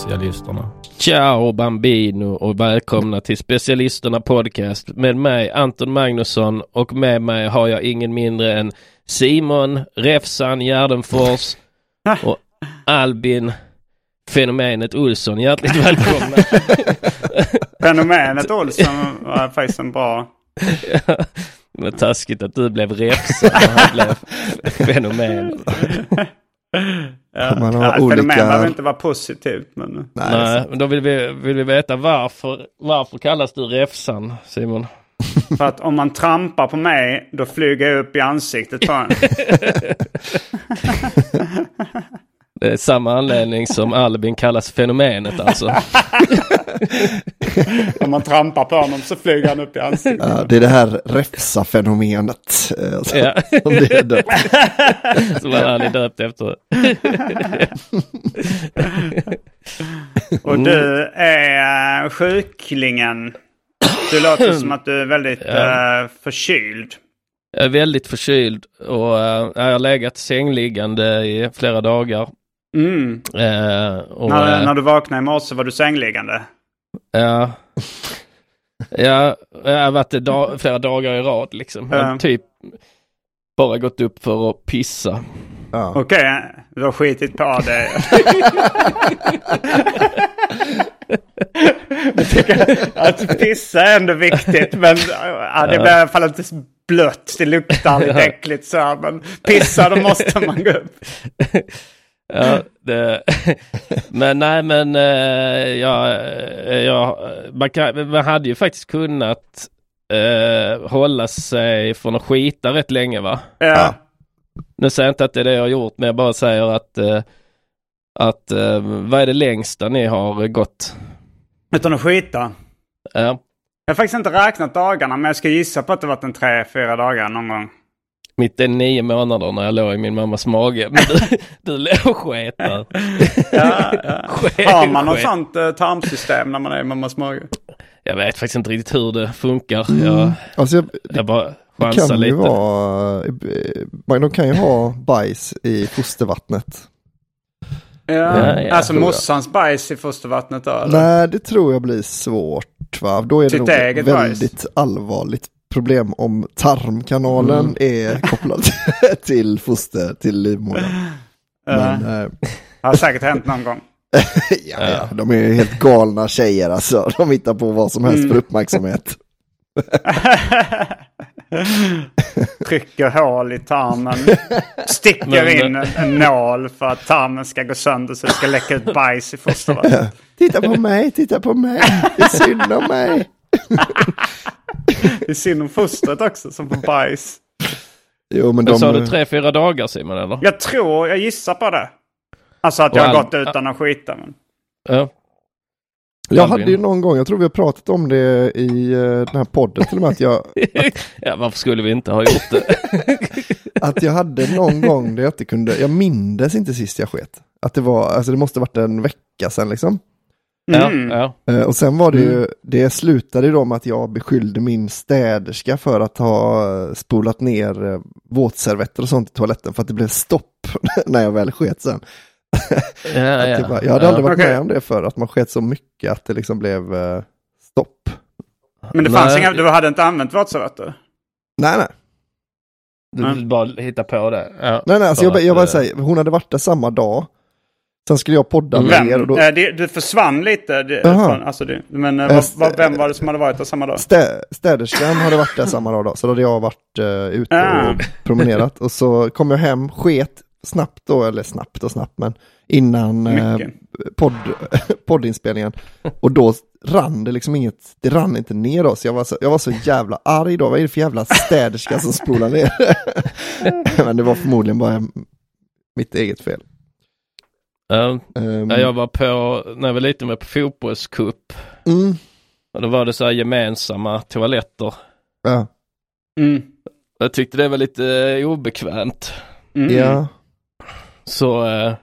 Specialisterna. Ciao Bambino och välkomna till Specialisterna Podcast med mig Anton Magnusson och med mig har jag ingen mindre än Simon Räfsan Gärdenfors och Albin Fenomenet Olsson. Hjärtligt välkomna. Fenomenet Olsson var faktiskt en bra... ja, det var taskigt att du blev Räfsan och han blev Fenomen. Ja, Man har ja, olika- Fenomen behöver inte vara positivt men... Nej, Nej, men då vill vi, vill vi veta varför, varför kallas du Räfsan Simon? För att om man trampar på mig då flyger jag upp i ansiktet på en. Det är samma anledning som Albin kallas Fenomenet alltså. om man trampar på honom så flyger han upp i ansiktet. Ja, det är det här räfsa-fenomenet. eh, Alltså, Ja. som det är döpt. Som han är döpt efter. Och du är eh, sjuklingen. Du låter som att du är väldigt Ja. eh, förkyld. Jag är väldigt förkyld och uh, jag har legat sängliggande i flera dagar. Mm. Eh, och, När, eh, när du vaknade i morse var du sängliggande. ja, ja, jag har varit i dag, flera dagar i rad liksom. Jag har typ bara gått upp för att pissa. Ja. Okej, du har skitit på det. jag tycker att pissa är ändå viktigt. Men ja, det blir i alla fall inte blött. Det luktar lite äckligt så här. Men pissa då måste man gå upp. Ja, det, men nej men eh, ja, eh, ja, man, kan, man hade ju faktiskt kunnat eh, hålla sig från att skita rätt länge va? Ja. Nu säger jag inte att det är det jag har gjort men jag bara säger att eh, att eh, vad är det längsta ni har gått? Utan att skita. Ja, Jag har faktiskt inte räknat dagarna men jag ska gissa på att det varit en tre, fyra dagar någon gång. Mitt är nio månader när jag låg i min mammas mage. Men du, du låg och sket där. Ja, ja. Sket- Har man något sånt eh, tarmsystem när man är i mammas mage? Jag vet faktiskt inte riktigt hur det funkar. Jag, Alltså, jag- jag bara det chansar kan ju lite. vara, eh, man- de kan ju ha bajs i fostervattnet. Ja. Ja, ja. alltså mossans bajs i fostervattnet då? eller? Nej, det tror jag blir svårt va? Då är det Sitt nog eget väldigt allvarligt problem om tarmkanalen Mm. är kopplad till foster, till livmodern. Men, eh, Det har säkert hänt någon gång. ja, ja, de är ju helt galna tjejer alltså. De hittar på vad som helst Mm. för uppmärksamhet. trycker hål i tarmen. Sticker Men- in en, en nål för att tarmen ska gå sönder så det ska läcka ut bajs i fostervattnet. Titta på mig, titta på mig. Det är synd om mig. Det är synd om fostret också som får bajs. Jo, men de... sa du tre, fyra dagar Simon eller? Jag tror, jag gissar på det. Alltså att jag har gått utan att skita. Men... Ja. Jag hade ju någon gång, jag tror vi har pratat om det i eh, den här podden till och med, att jag, ja, varför skulle vi inte ha gjort det? att jag hade någon gång där jag inte kunde, jag mindes inte sist jag sket. Att det var, alltså det måste varit en vecka sedan liksom. Mm. Ja, ja. Eh, Och sen var det ju, det slutade ju då med att jag beskyllde min städerska för att ha eh, spolat ner eh, våtservetter och sånt i toaletten för att det blev stopp när jag väl sket sen. ja, ja. bara, jag hade aldrig varit Okej. med om det för att man sket så mycket att det liksom blev eh, stopp. Men det fanns Nej. inga, du hade inte använt våtservetter? Nej, nej. Du du bara hitta på det. Ja. Nej, nej, alltså jag, bara- jag bara säger, hon hade varit där samma dag. Sen skulle jag podda med er Vem? och då, Eh, det, du försvann lite. Det, från, alltså det, men Eh, vad, vem var det som hade varit där samma dag? stä, städerskan hade varit där samma dag då, så då hade jag varit uh, ute Ah. och promenerat. Och så kom jag hem, sket snabbt då, eller snabbt och snabbt, men innan eh, podd, poddinspelningen. Och då rann det liksom inget, det rann inte ner oss. Jag var så, jag var så jävla arg då, vad är det för jävla städerska som spolar ner? men det var förmodligen bara mitt eget fel. Ja, Ehm, ja, jag var på, när jag var lite med på fotbollscup. mm, Och då var det så här gemensamma toaletter. ja, Mm. Jag tyckte det var lite eh, obekvämt. Mm. ja. Så, eh,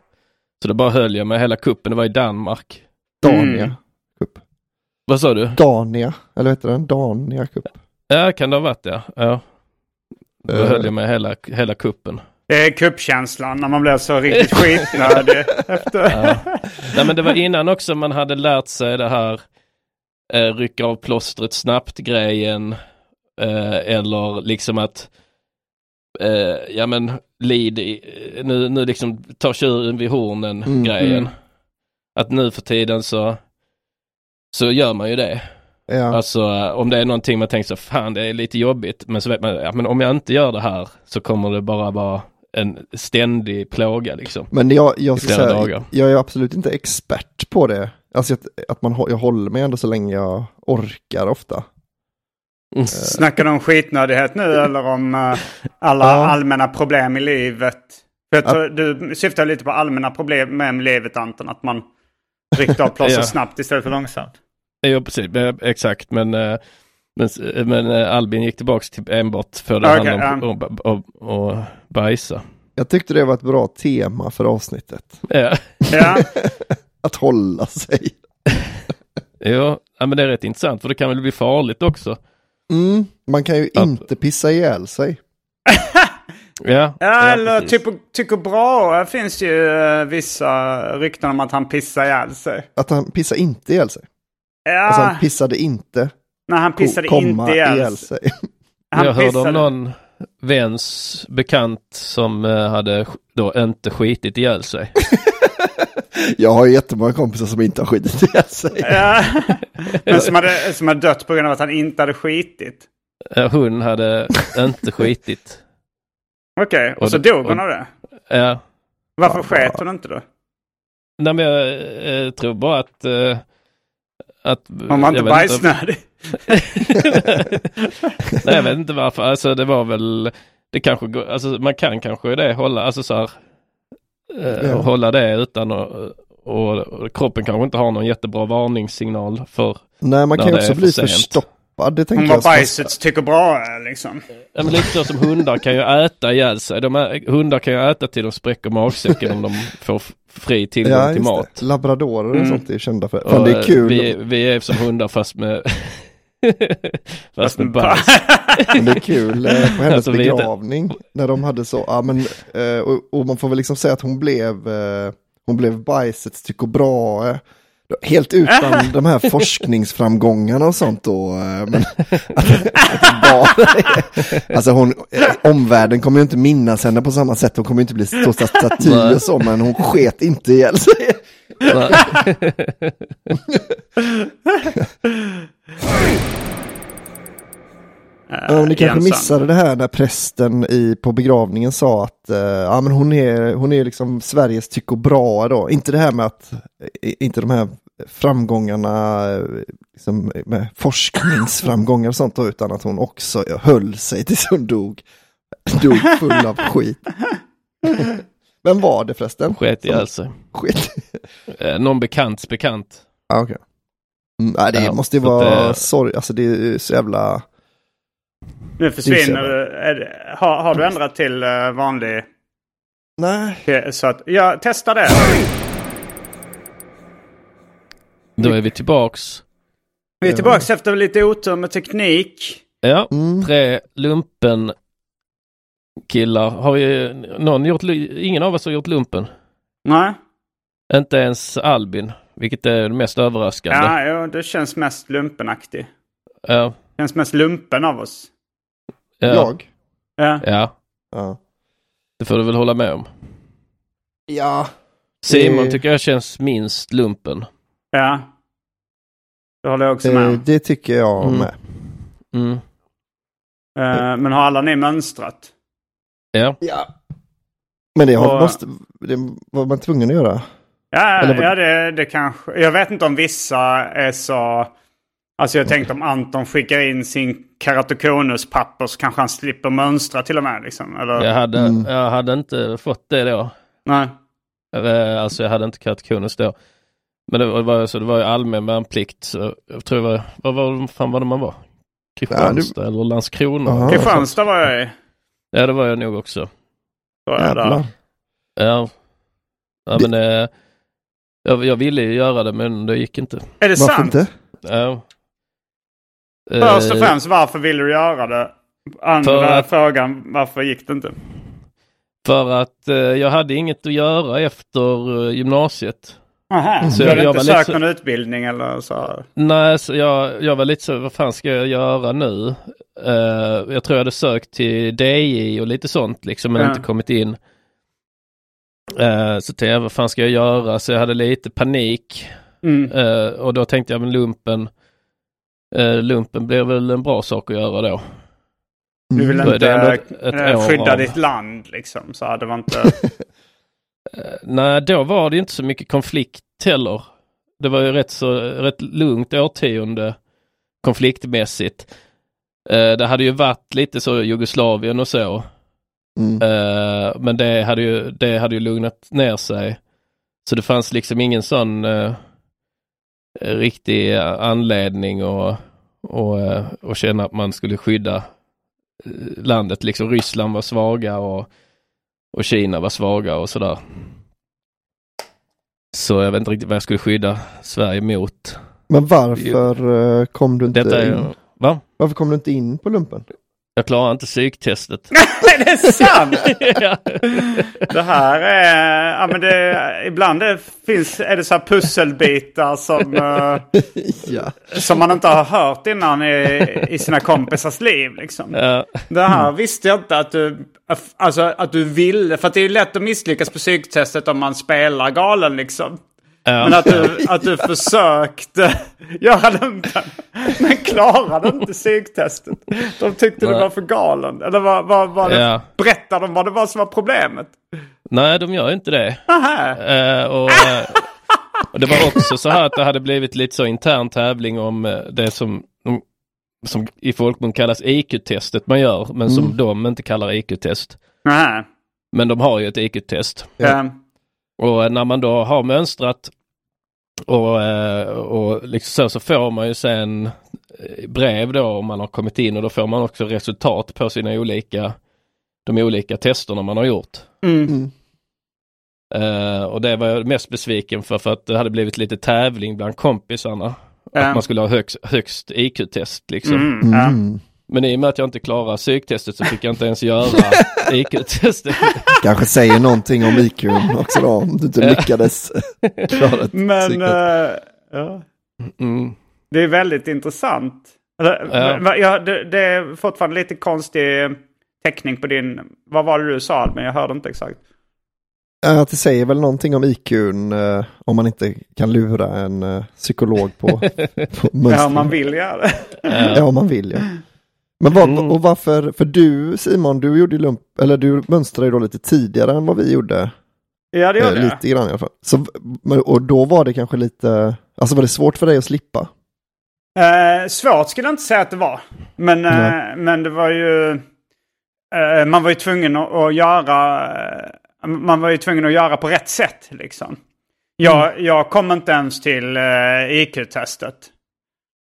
så då bara höll jag med hela kuppen. Det var i Danmark. Dania Mm. Cup. Vad sa du? Dania, eller vad heter den? Dania Cup. Ja, kan det ha varit det? Ja. Då Eh. höll jag med hela, hela kuppen. Det är kuppkänslan när man blir så riktigt skitnödig efter. Ja. Nej men det var innan också man hade lärt sig det här eh, rycka av plåstret snabbt grejen. Eh, eller liksom att eh, ja men lid i, nu, nu liksom tar tjuren vid hornen Mm, grejen. mm. Att nu för tiden så så gör man ju det. Ja. Alltså eh, om det är någonting man tänker så fan det är lite jobbigt men så vet man, ja, men om jag inte gör det här så kommer det bara vara en ständig plåga liksom. Men jag, jag, ska säga, dagar. jag är absolut inte expert på det. Alltså att, att man, jag håller mig ändå så länge jag orkar ofta. Snackar du om skitnödighet nu eller om eh, alla Ja. allmänna problem i livet? För jag tror, du syftar lite på allmänna problem med livet Anton, att man ryckte av plåster Ja. snabbt istället för långsamt. Jo precis, eh, exakt men, eh, men, men eh, Albin gick tillbaks till enbart för det Okej, handlar om och, och bajsa. Jag tyckte det var ett bra tema för avsnittet. Ja, Att hålla sig. jo, ja, men det är rätt intressant för det kan väl bli farligt också. Mm, man kan ju Ja. inte pissa ihjäl sig. Ja, ja eller typ, Tycho Brahe finns ju eh, vissa rykten om att han pissar ihjäl sig. Att han pissar inte ihjäl sig. Ja, Alltså han pissade inte. När han pissade komma inte ihjäl sig. sig. Han jag hörde pissade- om någon väns bekant som eh, hade då inte skitit ihjäl sig. Jag har jättemånga kompisar som inte har skitit ihjäl sig. Ja, men som hade, som hade dött på grund av att han inte hade skitit. Eh, Hon hade inte skitit. Okej, och, Och så dog hon av det. Ja, Varför sket hon inte då? nej men jag eh, tror bara att att att... Hon var jag inte- bajsnödig. Nej, jag vet inte varför. Alltså det var väl, det kanske går, alltså man kan kanske det hålla, alltså så här, eh, Ja. hålla det utan att, och, och kroppen kanske inte har någon jättebra varningssignal för, Nej, man kan ju det också är bli för förstoppad. Det tänker Hon jag. som- bajsets Tycho Brahe liksom. ja men lite så som hundar kan ju äta ihjäl sig. De är, hundar kan ju äta till de spräcker magsäcken om de får fri tillgång Ja, till mat. det. Labradorer och Mm. sånt är kända för. Fan, Och, det är kul. Vi, vi är som hundar fast med fast med bajs. Det är kul eh, på hennes Alltså, begravning. När de hade så, ja men, eh, och, och man får väl liksom säga att hon blev, eh, hon blev bajsets Tycho Brahe. Helt utan de här forskningsframgångarna och sånt då. eh, Men alltså hon, eh, omvärlden kommer ju inte minnas henne på samma sätt. Hon kommer ju inte bli stå staty och så, men hon sket inte ihjäl sig. eh, Ja, ni i kanske missade det här när prästen i, på begravningen sa att eh, ja, men hon, är, hon är liksom Sveriges Tycho Brahe då. Inte det här med att, eh, inte de här framgångarna eh, liksom, med forskningsframgångar och sånt då, utan att hon också höll sig tills hon dog. Dog full av skit. Vem var det förresten? Sket i alltså. Skit. Eh, någon bekants bekant. Ah, okay. mm, nej, det Ja, måste ju vara det- sorg, alltså det är så jävla... Nu försvinner du. Har, har du ändrat till eh, vanlig? Nej. Så att, ja, testa det. Då är vi tillbaks. Vi är tillbaka efter lite otur med teknik. Ja, Mm. tre lumpen killar. Har ju någon gjort, ingen av oss har gjort lumpen. Nej. Inte ens Albin, vilket är det mest överraskande. Ja, jo, det känns mest lumpenaktig. Ja, Känns mest lumpen av oss. ja, Jag? Ja. ja, Ja. det får du väl hålla med om. Ja. Simon Det- tycker jag känns minst lumpen. Ja. Det håller jag också med om. det tycker jag Mm. med. Mm. Eh, Men har alla ni mönstrat? Ja, Ja. Men det har, Och- måste, det var man tvungen att göra. Ja, Eller ja det, det kanske. Jag vet inte om vissa är så... Alltså jag tänkte om Anton skickar in sin keratokonus-papper så kanske han slipper mönstra till och med. Liksom. Eller, jag hade, Mm. jag hade inte fått det då. Nej. Alltså jag hade inte katakonus då. Men det var, det så det var ju allmän värnplikt. Så jag tror det var, vad var, fan var det man var? Kristianstad eller Landskrona? Aha. Kristianstad var jag i. Ja det var jag nog också. Jag. Jävlar. Ja, ja men eh, jag, jag ville ju göra det men det gick inte. Är det Varför sant? inte? Ja. Först och Eh, främst, varför ville du göra det? Andra att- frågan, varför gick det inte? För att eh, jag hade inget att göra efter eh, gymnasiet. Aha, Så du hade jag inte sökt så- någon utbildning eller så? Nej, så jag, jag var lite så, vad fan ska jag göra nu? Eh, jag tror jag hade sökt till DJ och lite sånt liksom, men Ja. inte kommit in. Uh, så tänkte jag, vad fan ska jag göra? Så jag hade lite panik. Mm. Eh, och då tänkte jag, men lumpen, eh, lumpen blir väl en bra sak att göra då. Du vill Då är inte ett- ett eh, skydda av- ditt land liksom. Så det var inte... Eh, nej, då var det inte så mycket konflikt heller. Det var ju rätt så rätt lugnt årtionde konfliktmässigt. Eh, det hade ju varit lite så Jugoslavien och så. Mm. Eh, men det hade, ju, det hade ju lugnat ner sig. Så det fanns liksom ingen sån eh, riktig anledning och, och, eh, och känna att man skulle skydda eh, landet. Liksom Ryssland var svaga och, och Kina var svaga och sådär. Så jag vet inte riktigt vad jag skulle skydda Sverige mot. Men varför eh, kom du inte Detta är, in? va? Varför kom du inte in på lumpen? Jag klarar inte psyktestet. är det sant? ja. Det här är... Ja, men det, ibland är, finns, är det så här pusselbitar som, eh, ja. som man inte har hört innan i, i sina kompisars liv. Liksom. Ja. Det här visste jag inte att du, alltså, att du ville. För att det är lätt att misslyckas på psyktestet om man spelar galen liksom. Men att du, att du försökte göra lumpen. Men klarade inte psyktestet. De tyckte du Nej. var för galen. Eller vad, vad, vad det, Ja. berätta de vad det var som var problemet. Nej, de gör inte det. Eh, och, eh, och det var också så här att det hade blivit lite så intern tävling om eh, det som, som i folkmun kallas IQ-testet man gör, men som de inte kallar IQ-test. Men de har ju ett IQ-test. Ja. Och när man då har mönstrat och, eh, och liksom så, så får man ju sen eh, brev då om man har kommit in och då får man också resultat på sina olika, de olika testerna man har gjort. Mm. Mm. Eh, och det var jag mest besviken för, för att det hade blivit lite tävling bland kompisarna. Ja. Att man skulle ha högst, högst IQ-test liksom. Mm. Ja. Men i och med att jag inte klarar psyktestet så fick jag inte ens göra IQ-testet. Kanske säger någonting om IQ också då, om du inte lyckades klara ett Men eh, ja. Mm. det är väldigt intressant. Ja. ja, det, det är fortfarande lite konstig teckning på din... Vad var det du sa? Men jag hörde inte exakt. Ja, Att det säger väl någonting om IQ eh, om man inte kan lura en eh, psykolog på, på Ja, mönstring. om man vill göra det. Ja, om man vill ja. Men var, och varför, för du Simon, du gjorde lump, eller du mönstrade ju då lite tidigare än vad vi gjorde. Ja, det Eh, gjorde jag. lite grann i alla fall. Så, och då var det kanske lite, alltså var det svårt för dig att slippa? Eh, svårt skulle jag inte säga att det var. Men, eh, men det var ju... Eh, man var ju tvungen att, att göra... eh, man var ju tvungen att göra på rätt sätt liksom. Jag, jag kom inte ens till eh, IQ-testet.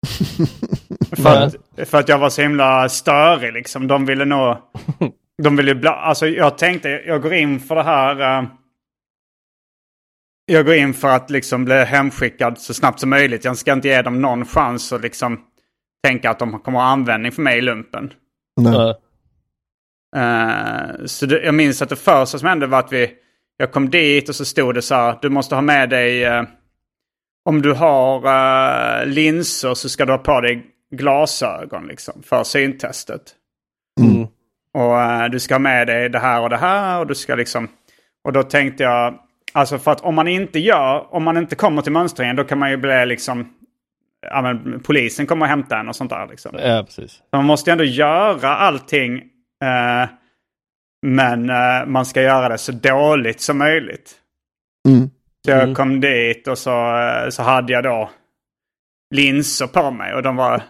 för, att, för att jag var så himla störig liksom. De ville nog... De ville bla, alltså jag tänkte, jag går in för det här... eh, jag går in för att liksom bli hemskickad så snabbt som möjligt. Jag ska inte ge dem någon chans att liksom tänka att de kommer ha användning för mig i lumpen. Nej. Eh, så det, jag minns att det första som hände var att vi, jag kom dit och så stod det så här, du måste ha med dig, eh, om du har eh, linser så ska du ha på dig glasögon liksom för syntestet. Mm. Och eh, du ska ha med dig det här och det här och du ska liksom... Och då tänkte jag, alltså för att om man inte gör, om man inte kommer till mönstringen då kan man ju bli liksom... Ja men polisen kommer och hämta en och sånt där liksom. ja, precis. Så man måste ju ändå göra allting. Eh, men eh, man ska göra det så dåligt som möjligt. Mm. Så jag kom dit och så, eh, så hade jag då linser på mig och de var...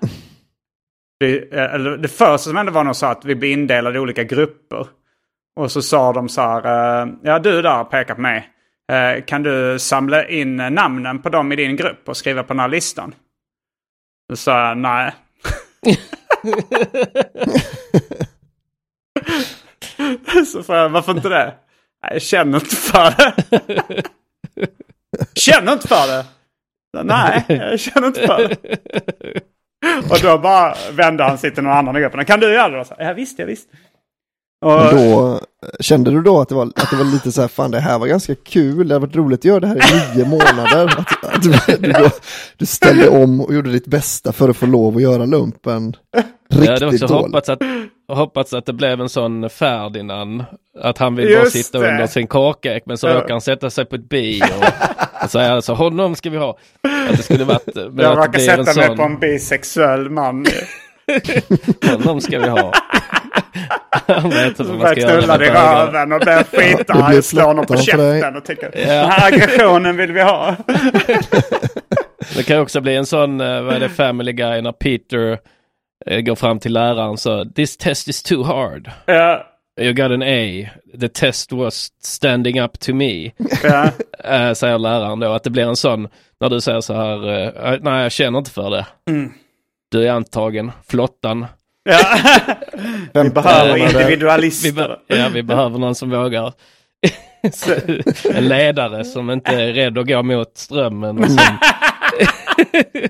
Det, eh, eller det första som hände var nog så att vi blev indelade i olika grupper. Och så sa de så här, eh, ja du där pekar på mig. Eh, kan du samla in namnen på dem i din grupp och skriva på den här listan? Då sa jag nej. så frågade jag, varför inte det? Nej, jag känner inte för det. känner inte för det? Nej, jag känner inte för det. Och då bara vände han sig till någon annan i gruppen. Kan du göra det? då? Så, Ja visst, ja visst. Och, då, kände du då att det, var, att det var lite så här, fan det här var ganska kul, det hade varit roligt att göra det här i nio månader. Att, att du, du, du ställde om och gjorde ditt bästa för att få lov att göra lumpen Jag hade riktigt också dåligt. hoppats att, hoppats att det blev en sån Ferdinand. Att han vill bara Just sitta det. under sin kåkek men så Ja. råkar han sätta sig på ett bi och, säga alltså honom ska vi ha. Att det skulle varit, men jag att det råkar blir sätta en mig sån, på en bisexuell man. honom ska vi ha. Han vet hur man börjar ska göra knulla med dig i röven och börjar skita blir och slå honom på käften och tycker den här aggressionen vill vi ha. Det kan ju också bli en sån, eh, vad är det, Family Guy när Peter eh, går fram till läraren så This test is too hard. Ja, You got an A. The test was standing up to me. ja. äh, säger läraren då. Att det blir en sån, när du säger så här, eh, nej jag känner inte för det. Mm. Du är antagen, flottan. ja. Vi behöver månader. Vi, individualister. be- ja, vi behöver någon som vågar. en ledare som inte är rädd att gå mot strömmen. och som-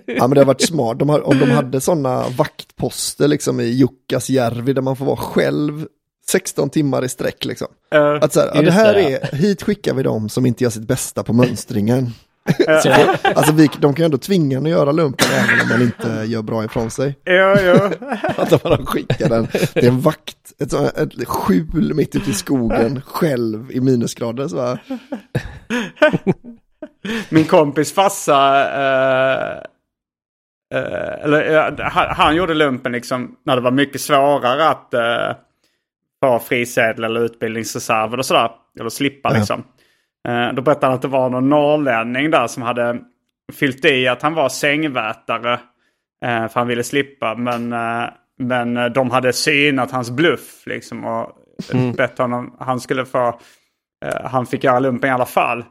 Ja men det har varit smart, de har, om de hade sådana vaktposter liksom i Jukkasjärvi där man får vara själv 16 timmar i sträck liksom. Ja. Att så här, ja, det här det, är, hit skickar vi dem som inte gör sitt bästa på mönstringen. så, Alltså vi, de kan ju ändå tvinga en att göra lumpen även om man inte gör bra ifrån sig. Jo, jo. Att de bara skickar den till en vakt, ett, sånt- ett skjul mitt ute i skogen, själv i minusgrader. Så här. Min kompis farsa, eh, eh, eller han, han gjorde lumpen liksom när det var mycket svårare att eh, få frisedel eller utbildningsreserver och sådär. Eller slippa Ja. liksom. Eh, då berättade han att det var någon norrlänning där som hade fyllt i att han var sängvätare. Eh, för han ville slippa. Men, eh, men de hade synat hans bluff liksom. Och bett honom, han skulle få, han fick göra lumpen i alla fall.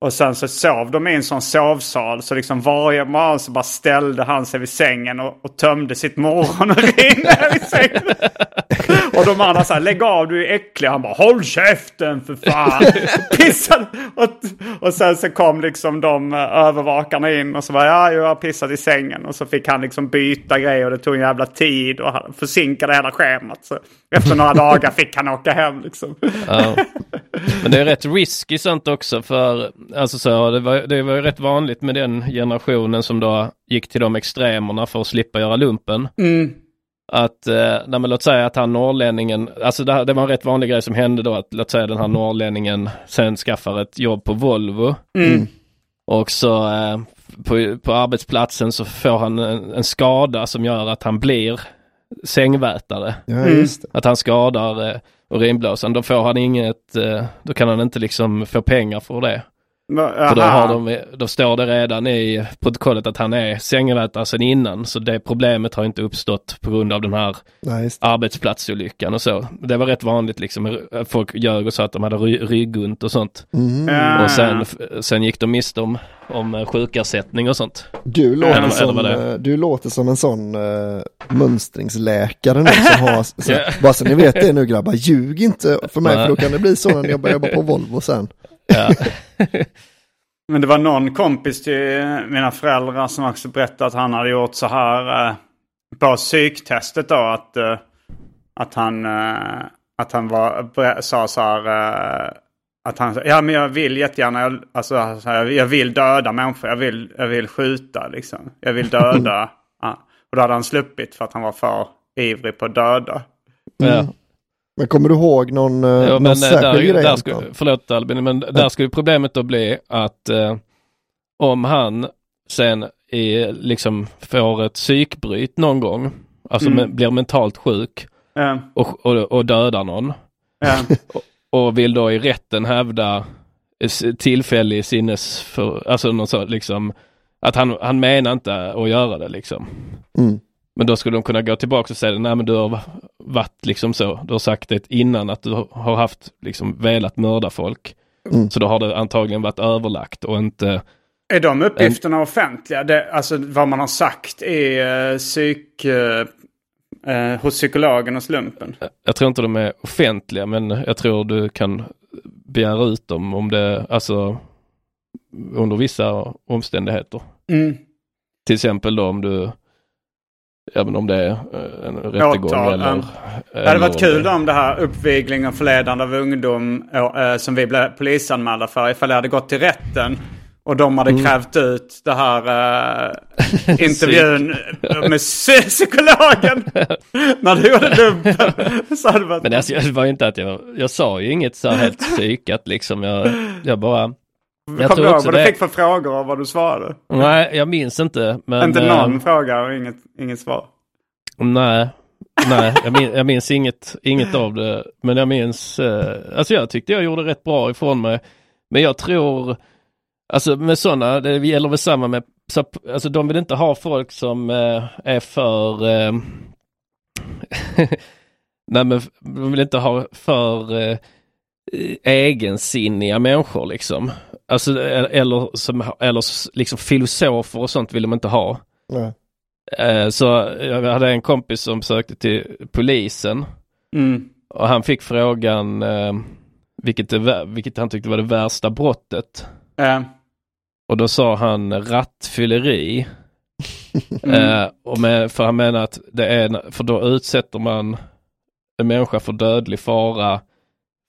Och sen så sov de i en sån sovsal. Så liksom varje morgon så bara ställde han sig vid sängen och, och tömde sitt morgonurin sängen. Och de andra sa lägg av du är äcklig. Han bara håll käften för fan. Pissade. Och, och sen så kom liksom de eh, övervakarna in och så var ja jag har pissat i sängen. Och så fick han liksom byta grejer och det tog en jävla tid och han försinkade hela schemat. Så efter några dagar fick han åka hem liksom. ja. Men det är rätt risky sånt också för, alltså så, det var, det var ju rätt vanligt med den generationen som då gick till de extremerna för att slippa göra lumpen. Mm. Att, eh, nej, men låt säga att han norrlänningen, alltså det, det var en rätt vanlig grej som hände då att låt säga den här norrlänningen sen skaffar ett jobb på Volvo. Mm. Och så eh, på, på arbetsplatsen så får han en, en skada som gör att han blir sängvätare. Ja, Mm. just det. Att han skadar eh, urinblåsan, då får han inget, eh, då kan han inte liksom få pengar för det. För då, har de, då står det redan i protokollet att han är sängvätare sedan innan, så det problemet har inte uppstått på grund av den här Nej, arbetsplatsolyckan och så. Det var rätt vanligt liksom, att folk ljög och sa att de hade ry- ryggont och sånt. Mm. Och sen, sen gick de miste om, om eh, sjukersättning och sånt. Du, låter Eller- som, eh, du låter som en sån uh, mönstringsläkare nu som har, så, bara så ni vet det nu grabbar, ljug inte för mig för då kan det bli så när jag börjar jobba på Volvo sen. Ja. Men det var någon kompis till mina föräldrar som också berättade att han hade gjort så här eh, på psyktestet då att, eh, att han, eh, att han var, sa så här eh, att han ja men jag vill jättegärna, jag- alltså jag vill döda människor, jag vill, jag vill skjuta liksom. Jag vill döda. ja. Och då hade han sluppit för att han var för ivrig på att döda. Ja. Men kommer du ihåg någon, uh, Ja, någon men eh, särskild där, grej? där skulle, förlåt Albin, men där skulle problemet då bli att eh, om han sen är, liksom får ett psykbryt någon gång, alltså Mm. men, blir mentalt sjuk Ja, och, och, och dödar någon ja, och vill då i rätten hävda tillfällig sinnes, för, alltså något så liksom, att han, han menar inte att göra det liksom. Mm. Men då skulle de kunna gå tillbaka och säga, nej men du har varit liksom så, du har sagt det innan att du har haft liksom velat mörda folk. Mm. Så då har det antagligen varit överlagt och inte, Är de uppgifterna offentliga? Det, alltså vad man har sagt i uh, psyk... eh, eh, hos psykologen och slumpen? jag tror inte de är offentliga men jag tror du kan begära ut dem om det, alltså under vissa omständigheter. Mm. Till exempel då om du, men om det är eh, en rättegång Åtal, eller... mm. Det hade varit kul om det här uppvigling och förledande av ungdom eh, som vi blev polisanmälda för ifall det hade gått till rätten. Och de hade krävt ut det här eh, intervjun med psy- psykologen. När du gjorde lumpen. Men alltså, det var inte att jag, jag sa ju inget så här helt psykat liksom. Jag, jag bara, jag Kommer du ihåg vad du fick för frågor och vad du svarade? Nej, jag minns inte. Men, Inte eh, någon fråga och inget, inget svar. Nej, nej, jag minns, jag minns inget, inget av det. Men jag minns, eh, alltså jag tyckte jag gjorde rätt bra ifrån mig. Men jag tror, alltså med sådana, det gäller väl samma med, så, alltså de vill inte ha folk som eh, är för, eh, nej men de vill inte ha för eh, egensinniga människor liksom. Alltså eller, som, eller liksom filosofer och sånt vill de inte ha. Nej. Eh, Så jag hade en kompis som sökte till polisen Mm. och han fick frågan eh, vilket, det, vilket han tyckte var det värsta brottet. Eh, Och då sa han rattfylleri. Mm. Eh, och med, för han menar att det är, för då utsätter man en människa för dödlig fara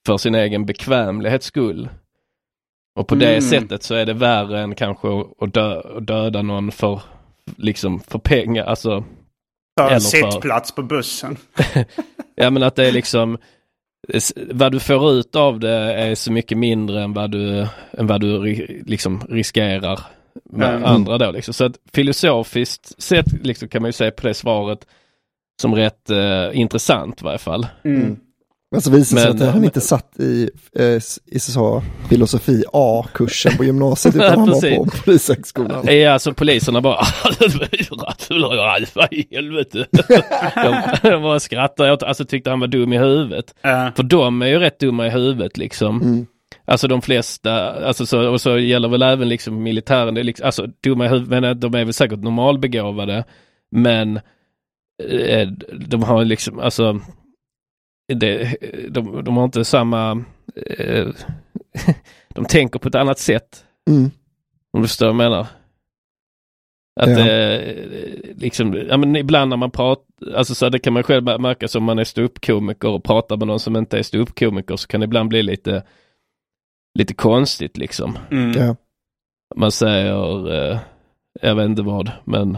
för sin egen bekvämlighets skull. Och på det Mm. sättet så är det värre än kanske att, dö, att döda någon för, liksom, för pengar, alltså för en för- sittplats på bussen. Ja men att det är liksom vad du får ut av det är så mycket mindre än vad du, än vad du liksom riskerar med Mm. andra då liksom. Så att filosofiskt sett liksom kan man ju se på det svaret som rätt eh, intressant i varje fall. Mm. Men så visar det sig Men- att han inte satt i, eh, i så, filosofi A-kursen på gymnasiet utan han var på polishögskolan. Ja alltså poliserna bara vad i helvete. de, de bara skrattade åt, alltså tyckte han var dum i huvudet. Eh, För de är ju rätt dumma i huvudet liksom. Mm. Alltså de flesta, alltså så, och så gäller väl även liksom militären, det är liksom, alltså dumma i huvudet, men de är väl säkert normalbegåvade. Men eh, de har liksom, alltså det, de, de har inte samma, eh, de tänker på ett annat sätt. Mm. Om du förstår vad jag menar. Att Ja. eh, liksom, ja men ibland när man pratar, alltså så det kan man själv märka som man är ståuppkomiker och pratar med någon som inte är ståuppkomiker så kan det ibland bli lite, lite konstigt liksom. mm. Ja. Man säger, eh, jag vet inte vad, men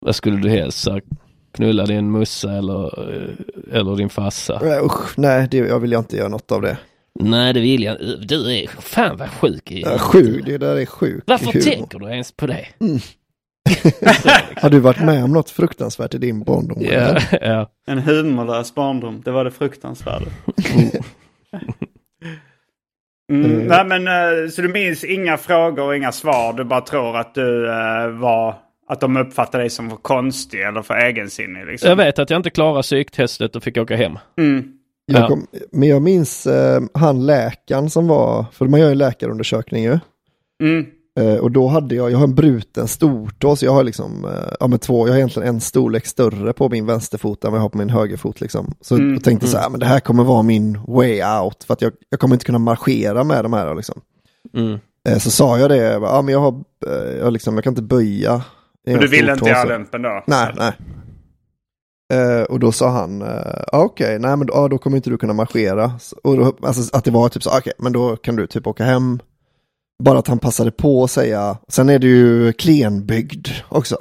vad skulle du helst sagt? Knulla din mussa eller, eller din farsa? Nej, usch, nej, det, jag vill jag inte göra något av det. Nej det vill jag Du är fan vad sjuk i Ja, sjuk, det där är sjuk Varför humor. tänker du ens på det? Har du varit med om något fruktansvärt i din barndom? Ja, ja. En humorlös barndom, det var det fruktansvärda. Mm, nej men eh, så du minns inga frågor och inga svar. Du bara tror att du eh, var... Att de uppfattade dig som för konstig eller för egensinnig liksom. Jag vet att jag inte klarade psyktestet och fick åka hem. Mm. Jag Ja. kom, men jag minns eh, han läkaren som var, för man gör ju läkarundersökning ju. Mm. Eh, och då hade jag, jag har en bruten stortå, så jag har liksom, eh, ja men två, jag har egentligen en storlek större på min vänsterfot än vad jag har på min högerfot liksom. Så Mm, jag tänkte så här, men det här kommer vara min way out, för att jag, jag kommer inte kunna marschera med de här liksom. Mm. Eh, så sa jag det, jag bara, ja men jag har, eh, jag, liksom, jag kan inte böja. Men en du ville stortå, inte göra lumpen då? Nej, nej. Eh, och då sa han, uh, okej, nej men då, ja, då kommer inte du kunna marschera. Och då, alltså, att det var typ så, okej, men då kan du typ åka hem. Bara att han passade på att säga, sen är du ju klenbyggd också.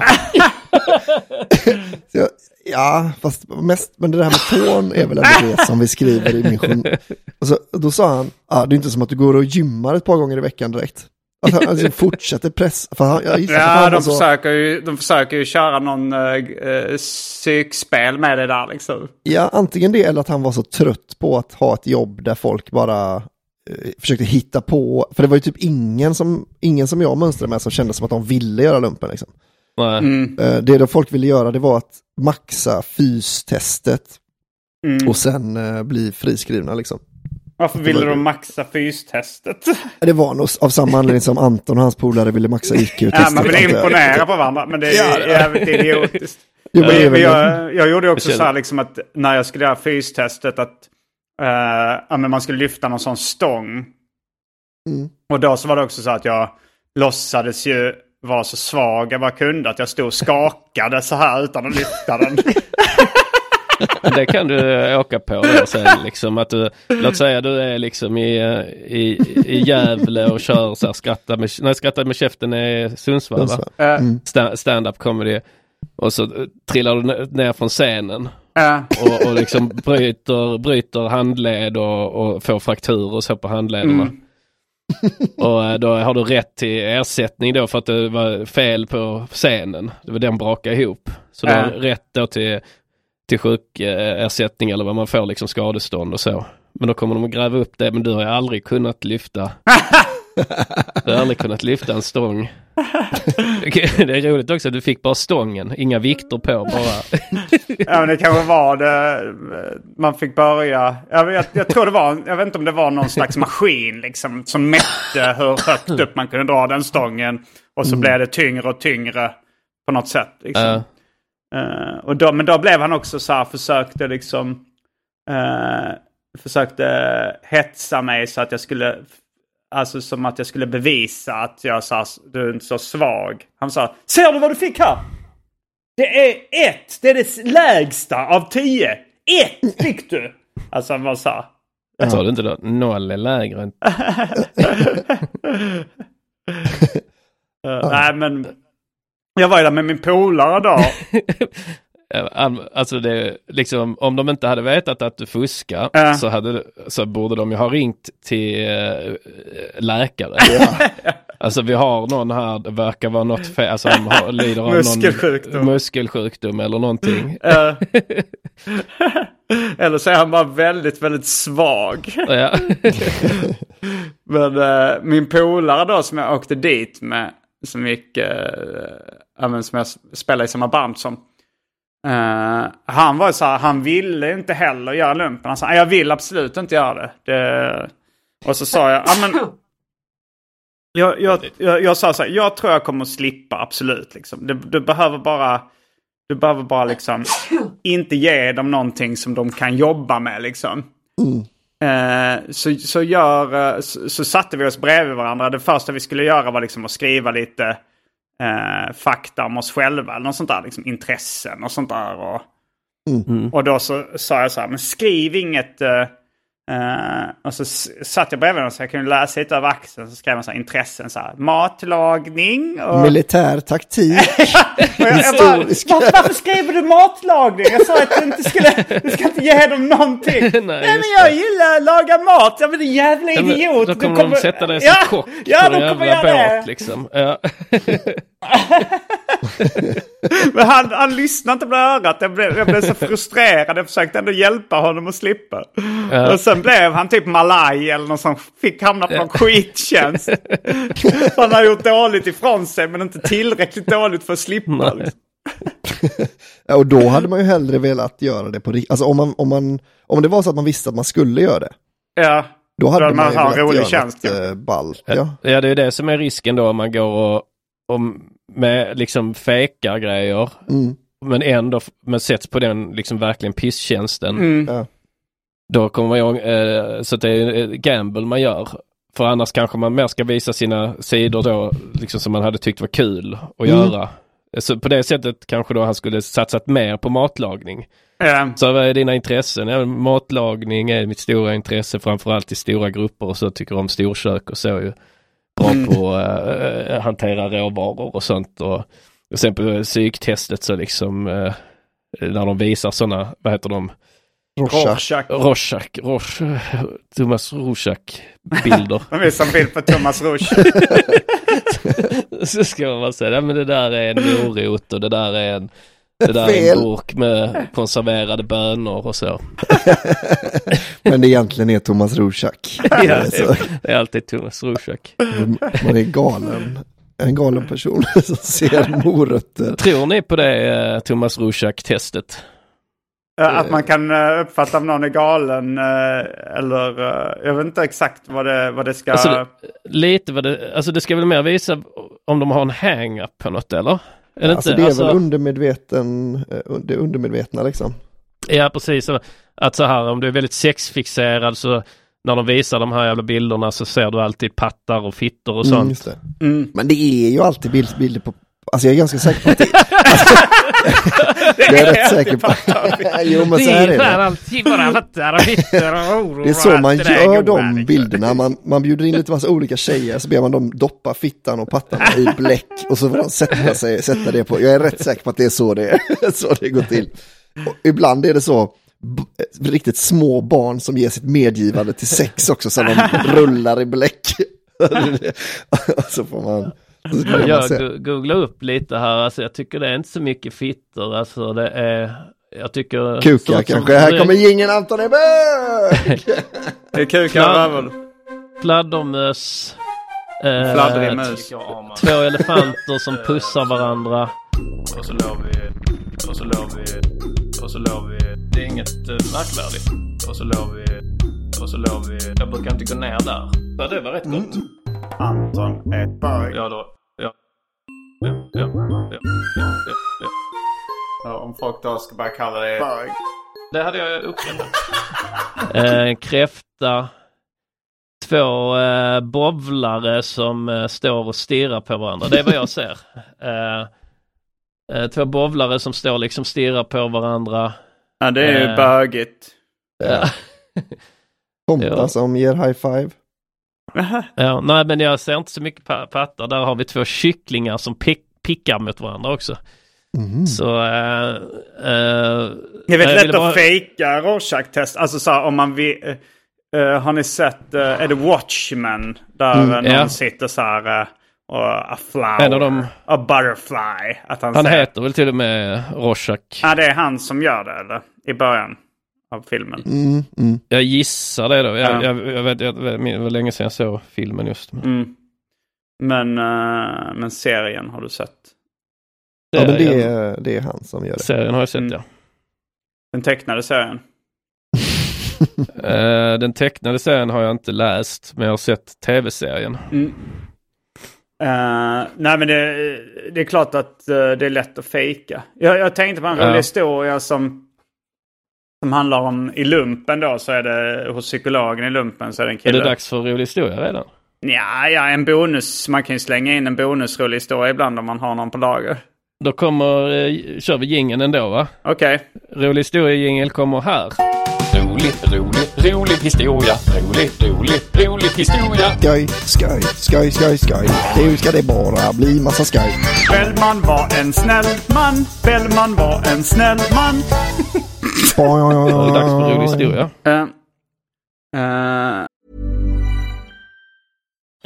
så jag, ja, fast mest, men det där med tån är väl ändå det som vi skriver i min journal. Och så, då sa han, ja, det är inte som att du går och gymmar ett par gånger i veckan direkt. Att han alltså, fortsätter pressa, för han, jag Ja, han de så- försöker, ju, de försöker ju köra någon uh, psykspel med det där liksom. Ja, antingen det eller att han var så trött på att ha ett jobb där folk bara eh, försökte hitta på. För det var ju typ ingen som, ingen som jag mönstrade med som kände som att de ville göra lumpen. Liksom. Mm. Det då folk ville göra det var att maxa fystestet Mm. och sen bli friskrivna. Liksom. Varför ville de maxa fystestet? Det var nog av samma anledning som Anton och hans polare ville maxa IQ-testet. Ja, man vill jag. imponera på varandra, men det är jävligt idiotiskt. Jo, men det är Men väl- jag, jag gjorde också så här liksom att när jag skulle göra fystestet att eh, men man skulle lyfta någon sån stång. Mm. Och då så var det också så att jag låtsades ju vara så svag jag bara kunde. Att jag stod och skakade så här utan att lyfta den. Det kan du åka på då sen liksom att du, låt säga du är liksom i, eh, i, i Gävle och kör så här skratta med, nej skratta med käften är Sundsvall va? Sta- Stand-up comedy. Och så eh, trillar du ne- ner från scenen eh, och, och liksom bryter, bryter handled och, och får frakturer och så på handlederna. Mm. Och eh, då har du rätt till ersättning då för att det var fel på scenen. Det var den brakade ihop. Så du har rätt då till, till sjukersättning eller vad man får liksom skadestånd och så. Men då kommer de att gräva upp det men du har aldrig kunnat lyfta. du har aldrig kunnat lyfta en stång. Det är roligt också, du fick bara stången, inga vikter på bara. ja men det kanske var det. Man fick börja. Jag, vet, jag tror det var, jag vet inte om det var någon slags maskin liksom. Som mätte hur högt upp man kunde dra den stången. Och så blev det tyngre och tyngre på något sätt. Liksom. Ja. Eh, och då, men då blev han också så här, försökte liksom... eh, försökte hetsa mig så att jag skulle... Alltså som att jag skulle bevisa att jag sa du är inte så svag. Han sa, ser du vad du fick här? Det är ett! Det är det lägsta av tio! Ett fick du! Alltså han bara sa. Sa du inte då, noll är lägre än... eh, Nej men... Jag var ju där med min polare då. Alltså det liksom, om de inte hade vetat att du fuskar Ja. så, hade, så borde de ju ha ringt till eh, läkare. Alltså vi har någon här, det verkar vara något fel, alltså han har, lider av Muskelsjukdom. någon muskelsjukdom eller någonting. Eller så är han bara väldigt, väldigt svag. Men eh, min polare då som jag åkte dit med, som gick, eh, som jag spelade i samma band som. eh, han var så här, han ville inte heller göra lumpen. Han sa, "Nej, jag vill absolut inte göra det. det och så sa jag, ja men. Jag, jag, jag, jag sa så här, jag tror jag kommer att slippa absolut. Liksom. Du, du behöver bara, du behöver bara liksom inte ge dem någonting som de kan jobba med liksom. Eh, så, så, gör, eh, så, så satte vi oss bredvid varandra. Det första vi skulle göra var liksom att skriva lite eh, fakta om oss själva. Eller något sånt där. Liksom intressen och sånt där. Och, och då så sa jag så här, men skriv inget. Eh, eh, och så satt jag bredvid honom så jag kunde läsa lite över axeln. Så skrev man så här intressen. Så här, matlagning. Och, Militär taktik. och jag, jag bara, varför, skriver du matlagning? Jag sa att du inte skulle, du ska inte ge dem någonting. Nej, men just jag gillar att laga mat. Jag men jävla Ja, men idiot. Då Du kommer de sätta dig som ja, kock Ja, på en kommer jävla båt det. liksom. Ja. Men han, han lyssnade inte på örat. Jag blev, jag blev så frustrerad. Jag försökte ändå hjälpa honom att slippa. Ja. Och sen blev han typ malaj eller någon som fick hamna på någon skittjänst. han har gjort dåligt ifrån sig men inte tillräckligt dåligt för att slippa. Liksom. ja, och då hade man ju hellre velat göra det på riktigt. Alltså om, man, om, man, om det var så att man visste att man skulle göra det. Ja. Då hade man, man ju velat göra tjänst, något ja. ballt. Ja. ja, det är det som är risken då om man går och, och med liksom fejkar grejer. Mm. Men ändå men sätts på den liksom verkligen pisstjänsten. Mm. Ja. Då kommer man ihåg, eh, så att det är ett gamble man gör. För annars kanske man mer ska visa sina sidor då, liksom som man hade tyckt var kul att mm. göra. Så på det sättet kanske då han skulle satsat mer på matlagning. Mm. Så vad är dina intressen? Ja, matlagning är mitt stora intresse framförallt i stora grupper och så tycker om storkök och så ju. Bra mm. på att äh, hantera råvaror och sånt. Och, och sen på psyktestet så liksom äh, när de visar sådana, vad heter de? Rorschach. Rorschach. Rorschach. Thomas Rorschach bilder. de visar en bild på Thomas Rorschach. så ska man bara säga, ja, men det där är en morot och det där är en det där Fel. är en burk med konserverade bönor och så. Men det egentligen är Thomas Rorschach. ja, det är alltid Thomas Rorschach. Man är galen. En galen person som ser morötter. Tror ni på det eh, Thomas Rorschach-testet? Att man kan eh, uppfatta om någon är galen eh, eller jag vet inte exakt vad det, vad det ska... Alltså, lite vad det, alltså det ska väl mer visa om de har en hang-up på något eller? Är det, alltså, inte? det är alltså... väl undermedveten, eh, det undermedvetna liksom. Ja, precis. Att så här, om du är väldigt sexfixerad så när de visar de här jävla bilderna så ser du alltid pattar och fittor och mm, sånt. Mm, mm. Men det är ju alltid bild, bilder på Alltså jag är ganska säker på att det... jag är rätt säker på... jo men så här är det. alltid bara fattar och fittor och oro. Det är så man gör de bilderna. Man, man bjuder in lite massa olika tjejer så ber man dem doppa fittan och pattarna i bläck och så får de sätta, sig, sätta det på. Jag är rätt säker på att det är så det, så det går till. Och ibland är det så riktigt små barn som ger sitt medgivande till sex också så de rullar i bläck. så får man... Jag googlar upp lite här, alltså jag tycker det är inte så mycket fitter, alltså det är jag tycker... Kukar kanske, här kommer gingen Anton Eberg! det är kukar väl? Fladdermöss. Eh, Fladdrig mus. Två elefanter som pussar varandra. Och så låg vi, och så låg vi, och så låg vi. Det är inget uh, märkvärdigt. Och så låg vi, och så låg vi. Jag brukar inte gå ner där. Ja, det var rätt gott. Mm. Anton Edberg. Ja, då. Ja, om folk då ska börja kalla det bög. Det hade jag uppskattat. eh, kräfta. Två eh, bovlare som eh, står och stirrar på varandra. Det är vad jag ser. Eh, eh, två bovlare som står liksom stirrar på varandra. Ja, det är ju eh, bögigt. Ja. Kompa som ger high five ja, nej men jag ser inte så mycket pattar. Där har vi två kycklingar som pick, pickar mot varandra också. Mm. Så... Uh, uh, det är väldigt lätt bara... att fejka Rorschach-test. Alltså så här, om man vill... Uh, har ni sett, är det Watchmen? Där mm, någon ja. sitter så här och a flower, en av dem... a butterfly. Att han han heter väl till och med Rorschach? Ja, det är han som gör det eller? I början av filmen. Mm, mm. Jag gissar det då. Jag, ja. jag, jag, vet, jag, det var länge sedan jag såg filmen just. Mm. Men, uh, men serien har du sett? Ja, men det är, det är han som gör det. Serien har jag sett, mm. ja. Den tecknade serien? uh, den tecknade serien har jag inte läst, men jag har sett tv-serien. Mm. Uh, nej men det, det, är klart att uh, det är lätt att fejka. Jag, jag tänkte på en rolig historia som som handlar om i lumpen då så är det hos psykologen i lumpen så är det en kille. Är det dags för rolig historia redan? Ja, ja, en bonus. Man kan ju slänga in en bonusrolig historia ibland om man har någon på lager. Då kommer, eh, kör vi gingen ändå va? Okej. Okay. Rolig historia-jingel kommer här. Rolig, rolig, rolig historia. Rolig, rolig, rolig historia. Skoj, skoj, skoj, skoj, skoj. Nu ska det bara bli massa skoj. Bellman var en snäll man. Bellman var en snäll man. Det är dags för rolig historia. Uh, uh...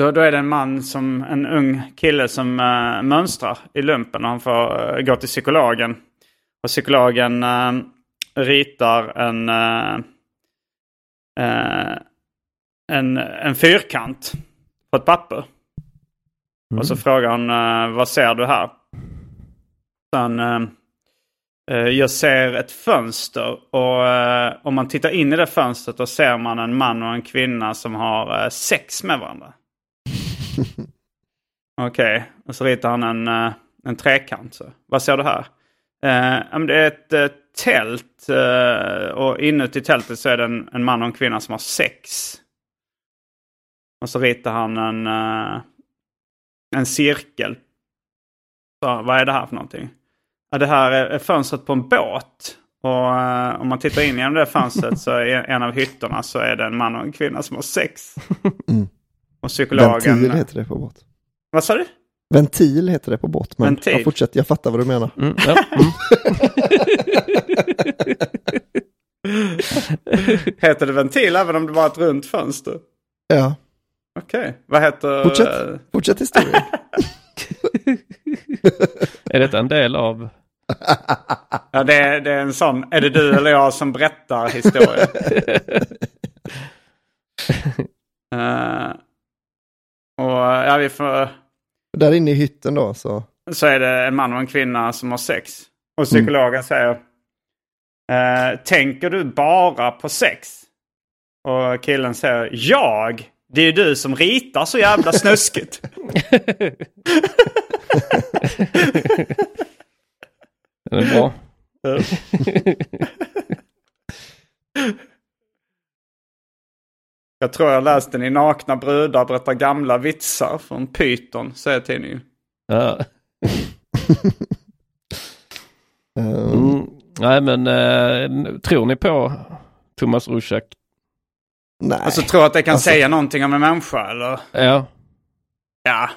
Då, då är det en man, som en ung kille som uh, mönstrar i lumpen och han får uh, gå till psykologen. Och psykologen uh, ritar en, en, en fyrkant på ett papper. Mm. Och så frågar hon, vad ser du här? Sen, jag ser ett fönster och om man tittar in i det fönstret då ser man en man och en kvinna som har sex med varandra. Okej, okay. och så ritar han en, eh, en trekant. Så. Vad ser du här? Eh, det är ett eh, tält eh, och inuti tältet så är det en, en, man och en kvinna som har sex. Och så ritar han en, en cirkel. Så, vad är det här för någonting? Ja, det här är, fönstret på en båt. Och om man tittar in genom det fönstret så i en av hytterna så är det en man och en kvinna som har sex. Mm. Och psykologen... Ventil heter det på båt. Vad sa du? Ventil heter det på båt. Men Ventil. Ja, fortsätt, jag fattar vad du menar. Mm, ja. mm. heter det ventil även om det var ett runt fönster? Ja. Okej, okay. vad heter... Fortsätt, fortsätt historien. är detta en del av... ja, det är, det är en sån. Är det du eller jag som berättar historien? uh, och ja, vi får... Där inne i hytten då så? Så är det en man och en kvinna som har sex. Och psykologen mm. säger eh, Tänker du bara på sex? Och killen säger Jag? Det är ju du som ritar så jävla snuskigt. Det är bra. Jag tror jag läste den i Nakna brudar berättar gamla vitsar från Python, säger tidningen. Ja. mm, nej men eh, tror ni på Thomas Rusak? Nej. Alltså tror att det kan alltså... säga någonting om en människa eller? Ja. Ja.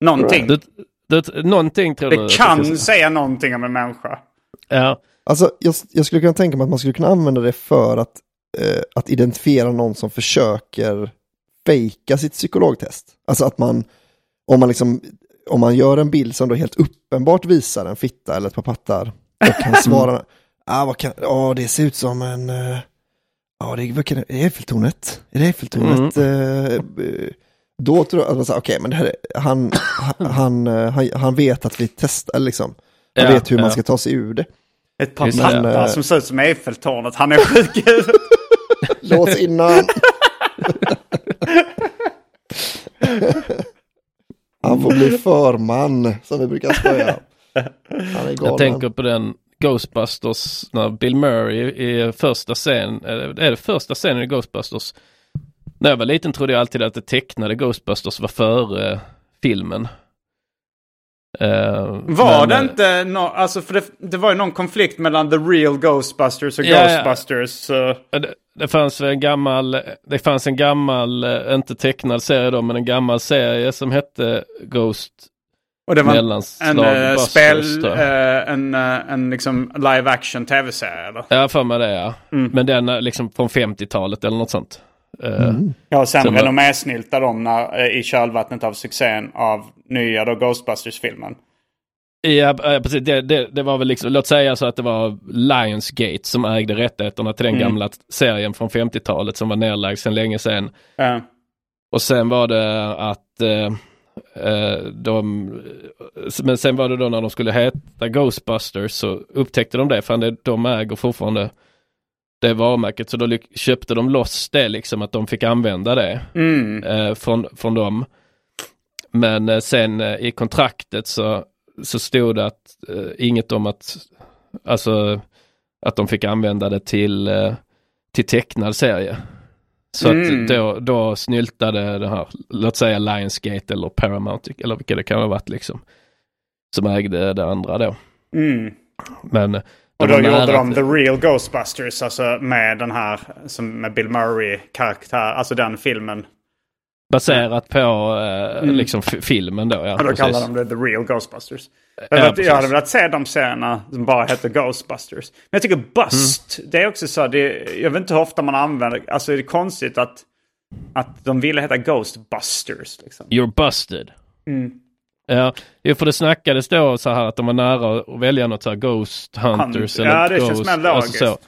Någonting. Du, du, någonting tror det du? Det kan säga någonting om en människa. Ja. Alltså jag, jag skulle kunna tänka mig att man skulle kunna använda det för att eh, att identifiera någon som försöker fejka sitt psykologtest. Alltså att man, om man liksom, om man gör en bild som då helt uppenbart visar en fitta eller ett par pattar och kan svara, ah, vad kan, oh, det ser ut som en, ja uh, det, kan, är det Eiffeltornet? Är det Eiffeltornet? Mm. Uh, då tror jag att man säger, okej, okay, men det här, han, han, han, han, vet att vi testar, liksom. Han ja, vet hur ja. man ska ta sig ur det. Ett par pattar som ser ut som Eiffeltornet, han är sjuk Lås innan. Han får bli förman, som vi brukar säga. Han är galen. Jag tänker på den Ghostbusters när Bill Murray i första scenen, är det första scenen i Ghostbusters? När jag var liten trodde jag alltid att det tecknade Ghostbusters var före filmen. Uh, var men, det inte no, alltså för det, det, var ju någon konflikt mellan The Real Ghostbusters och ja, Ghostbusters. Ja. Det, det, fanns en gammal, det fanns en gammal, eh, inte tecknad serie då, men en gammal serie som hette Ghost och det var en uh, spel, uh, en, uh, en liksom live action tv-serie eller? Ja, för mig det ja. Mm. Men den liksom från 50-talet eller något sånt. Mm. Ja, och sen, sen renommésnyltar de när, i kölvattnet av succén av nya då Ghostbusters-filmen. Ja, precis. Det, det, det, var väl liksom, låt säga så att det var Lionsgate som ägde rättigheterna till den mm. gamla serien från 50-talet som var nedlagd sedan länge sedan. Ja. Och sen var det att eh, Eh, de, men sen var det då när de skulle heta Ghostbusters så upptäckte de det, för de äger fortfarande det varumärket så då köpte de loss det liksom att de fick använda det mm. eh, från, från dem. Men eh, sen eh, i kontraktet så, så stod det att eh, inget om att alltså att de fick använda det till, eh, till tecknad serie. Så mm. att då, då snyltade det här, låt säga Lionsgate eller Paramount eller vilka det kan ha varit liksom. Som ägde det andra då. Mm. Men och då gjorde de The Real Ghostbusters, alltså med den här, som med Bill Murray-karaktär, alltså den filmen. Baserat på eh, mm. liksom filmen då, ja. Och då precis. kallar de det The Real Ghostbusters. Jag, ja, jag hade velat se de serierna som bara heter Ghostbusters. Men jag tycker Bust, mm. det är också så, det, jag vet inte hur ofta man använder, alltså är det konstigt att, att de ville heta Ghostbusters. Liksom. You're busted. Mm. Ja, för det snackades då så här att de var nära att välja något så här Ghost Hunters. Hunt. Ja, det Ghost, känns mer logiskt. Alltså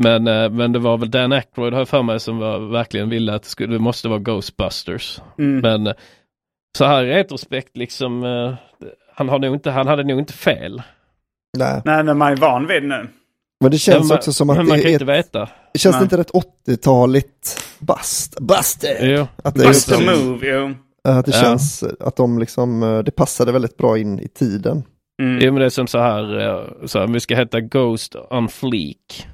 men, eh, men det var väl Dan Aykroyd har jag för mig som var, verkligen ville att det, skulle, det måste vara Ghostbusters. Mm. Men eh, så här i retrospekt liksom, eh, han, har nog inte, han hade nog inte fel. Nej. Nej, när man är van vid nu. Men det känns ja, också som att det man kan inte veta. Det känns Nej. inte rätt 80-taligt bust, buster. Jo. Att det buster move, jo. Att det ja. känns att de liksom, det passade väldigt bra in i tiden. Mm. Jo men det är som så här, så här, vi ska heta Ghost on Fleek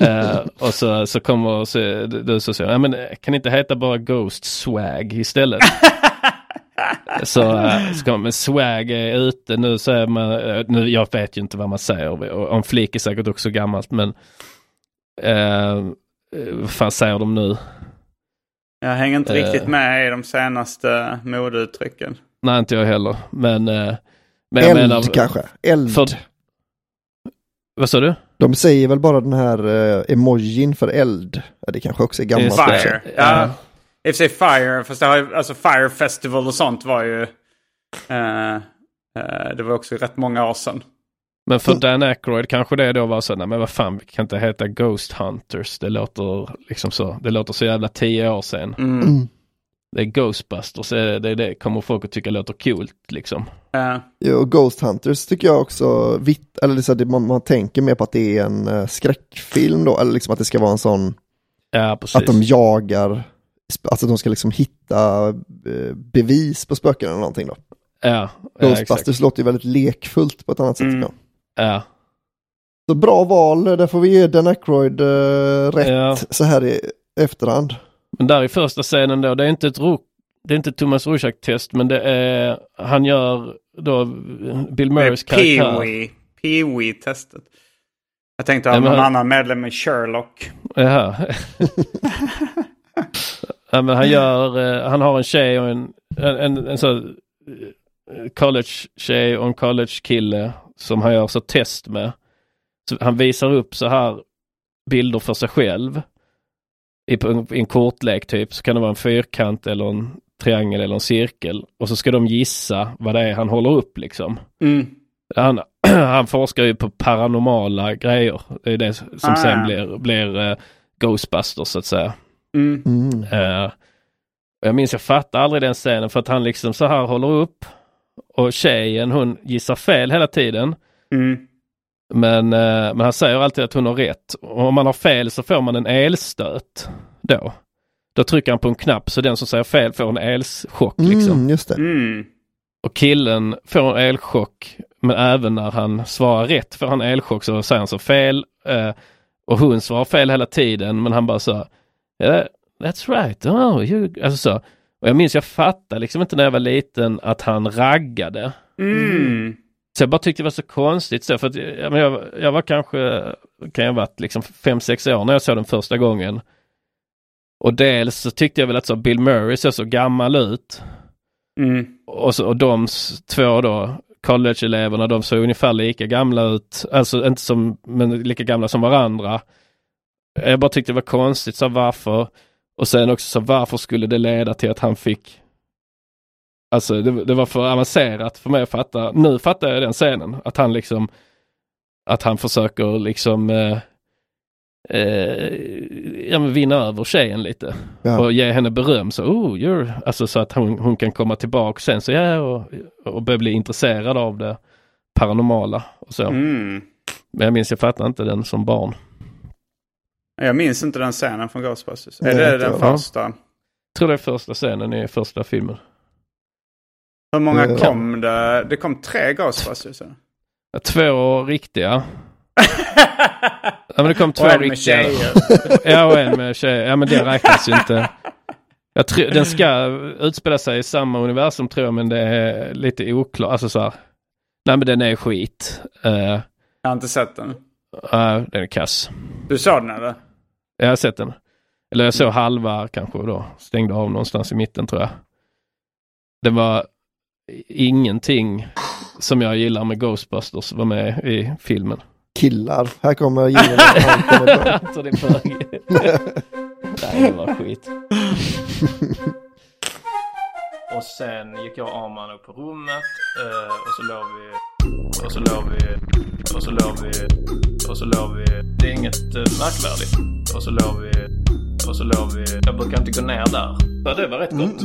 uh, och så, så kommer så, du så säger, ja men kan inte heta bara Ghost Swag istället? så, uh, så kommer, men Swag är ute nu så är man, uh, nu, jag vet ju inte vad man säger, om Flik är säkert också gammalt men uh, vad fan säger de nu? Jag hänger inte riktigt med i de senaste modeuttrycken. Nej, inte jag heller. Men... men Eld menar, kanske? Eld? För, vad sa du? De säger väl bara den här uh, emojin för eld. Ja, det kanske också är gammalt. Fire. Ja. I och för sig Fire, fast det har ju, alltså Fire Festival och sånt var ju... Uh, uh, det var också rätt många år sedan. Men för Dan Aykroyd kanske det då var så, nej men vad fan, vi kan inte heta Ghost Hunters. Det låter liksom så, det låter så jävla tio år sedan. Mm. mm det är Ghostbusters, det, är det kommer folk att tycka låter coolt liksom. Uh. Ja, och Ghost Hunters tycker jag också, vitt, eller så det, man, man tänker mer på att det är en uh, skräckfilm då, eller liksom att det ska vara en sån, ja, att de jagar, alltså de ska liksom hitta uh, bevis på spöken eller någonting då. Ja, Ghostbusters ja, låter ju väldigt lekfullt på ett annat sätt. Mm. Ja. Så bra val, där får vi ge Dan Aykroyd rätt ja. så här i efterhand. Men där i första scenen då, det är inte ett det är inte Thomas Rorschach-test men det är, han gör då Bill Murrays karaktär. Pee-wee, Pee-wee-testet. Jag tänkte ha ja, någon han... annan medlem i Sherlock. Jaha. ja, men han gör, eh, han har en tjej och en, en, en, en så college-tjej och en college-kille som han gör så test med. Så han visar upp så här bilder för sig själv i, i en kortlek typ så kan det vara en fyrkant eller en triangel eller en cirkel och så ska de gissa vad det är han håller upp liksom. Mm. Han, han forskar ju på paranormala grejer. Det är det som ah, sen ja. blir, blir uh, Ghostbusters så att säga. Mm. Mm. Uh, jag minns jag fattar aldrig den scenen för att han liksom så här håller upp och tjejen hon gissar fel hela tiden. Mm. Men, eh, men han säger alltid att hon har rätt. Och om man har fel så får man en elstöt då. Då trycker han på en knapp så den som säger fel får en elchock. Mm, liksom. just det. Mm. Och killen får en elchock men även när han svarar rätt får han elchock så säger han så fel. Eh, och hon svarar fel hela tiden men han bara så yeah, That's right, oh, you... alltså så. Och jag minns jag fattade liksom inte när jag var liten att han raggade. Mm. Så jag bara tyckte det var så konstigt så för att jag, jag, var kanske, kan jag varit liksom fem sex år när jag såg den första gången. Och dels så tyckte jag väl att så Bill Murray såg så gammal ut. Mm. Och, så, och de två då, college-eleverna, de såg ungefär lika gamla ut. Alltså inte som, men lika gamla som varandra. Jag bara tyckte det var konstigt, så varför? Och sen också så varför skulle det leda till att han fick Alltså det, det var för avancerat för mig att fatta. Nu fattar jag den scenen. Att han liksom Att han försöker liksom eh, eh, ja, men vinna över tjejen lite. Ja. Och ge henne beröm. Så, oh, you're... Alltså så att hon, hon kan komma tillbaka sen så ja och, och börja bli intresserad av det paranormala och så. Mm. Men jag minns, jag fattade inte den som barn. Jag minns inte den scenen från Ghostbusters. Nej, är det den första? Jag tror det är första scenen i första filmen. Hur många Eh, kom det? Det kom tre Ghostbusters. eller? Två riktiga. Ja men det kom två Och en med riktiga. tjejer. Ja och en med tjejer. Ja men det räknas ju inte. Jag tror, den ska utspela sig i samma universum tror jag men det är lite oklart. Alltså så här. Nej men den är skit. Uh, Jag har inte sett den. Den är kass. Du såg den eller? Jag har sett den. Eller jag såg halva kanske då. Stängde av någonstans i mitten tror jag. Det var ingenting som jag gillar med Ghostbusters var med i filmen. Killar, här kommer jingeln. Anton är bög. Nej, det var skit. Och sen gick jag och Arman upp på rummet eh, och så låg vi och så låg vi och så låg vi och så låg vi. Det är inget eh, märkvärdigt. Och så låg vi och så låg vi. Jag brukar inte gå ner där. Ja, det var rätt gott.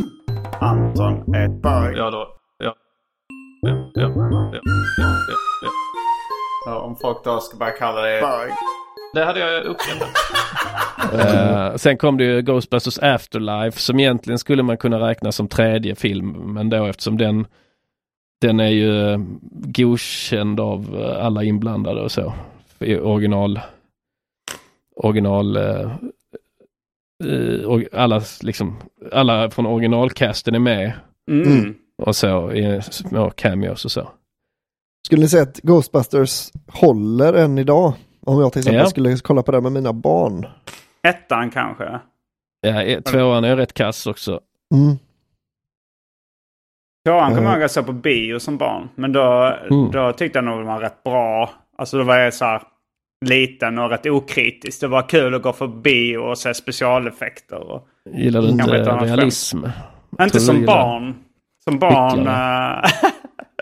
Anton är bög. Ja då. Ja. Ja, ja, ja, ja, ja, ja. Ja, om folk då ska börja kalla dig bög. Det hade jag uppskattat. Eh, sen kom det ju Ghostbusters Afterlife som egentligen skulle man kunna räkna som tredje film. Men då eftersom den den är ju eh, godkänd av eh, alla inblandade och så. Original original eh, eh, och alla liksom alla från originalcasten är med Mm. Och så i små cameos och så. Skulle ni säga att Ghostbusters håller än idag? Om jag till exempel Ja. skulle kolla på det med mina barn. Ettan kanske. Ja, eh, tvåan är rätt kass också. Mm. Tvåan kommer Mm. jag ihåg att jag såg på bio som barn. Men då, Mm. då tyckte jag nog den var rätt bra. Alltså då var jag så här liten och rätt okritisk. Det var kul att gå förbi och se specialeffekter. Och... Gillar du inte realism? Inte som barn. Som barn... Eh,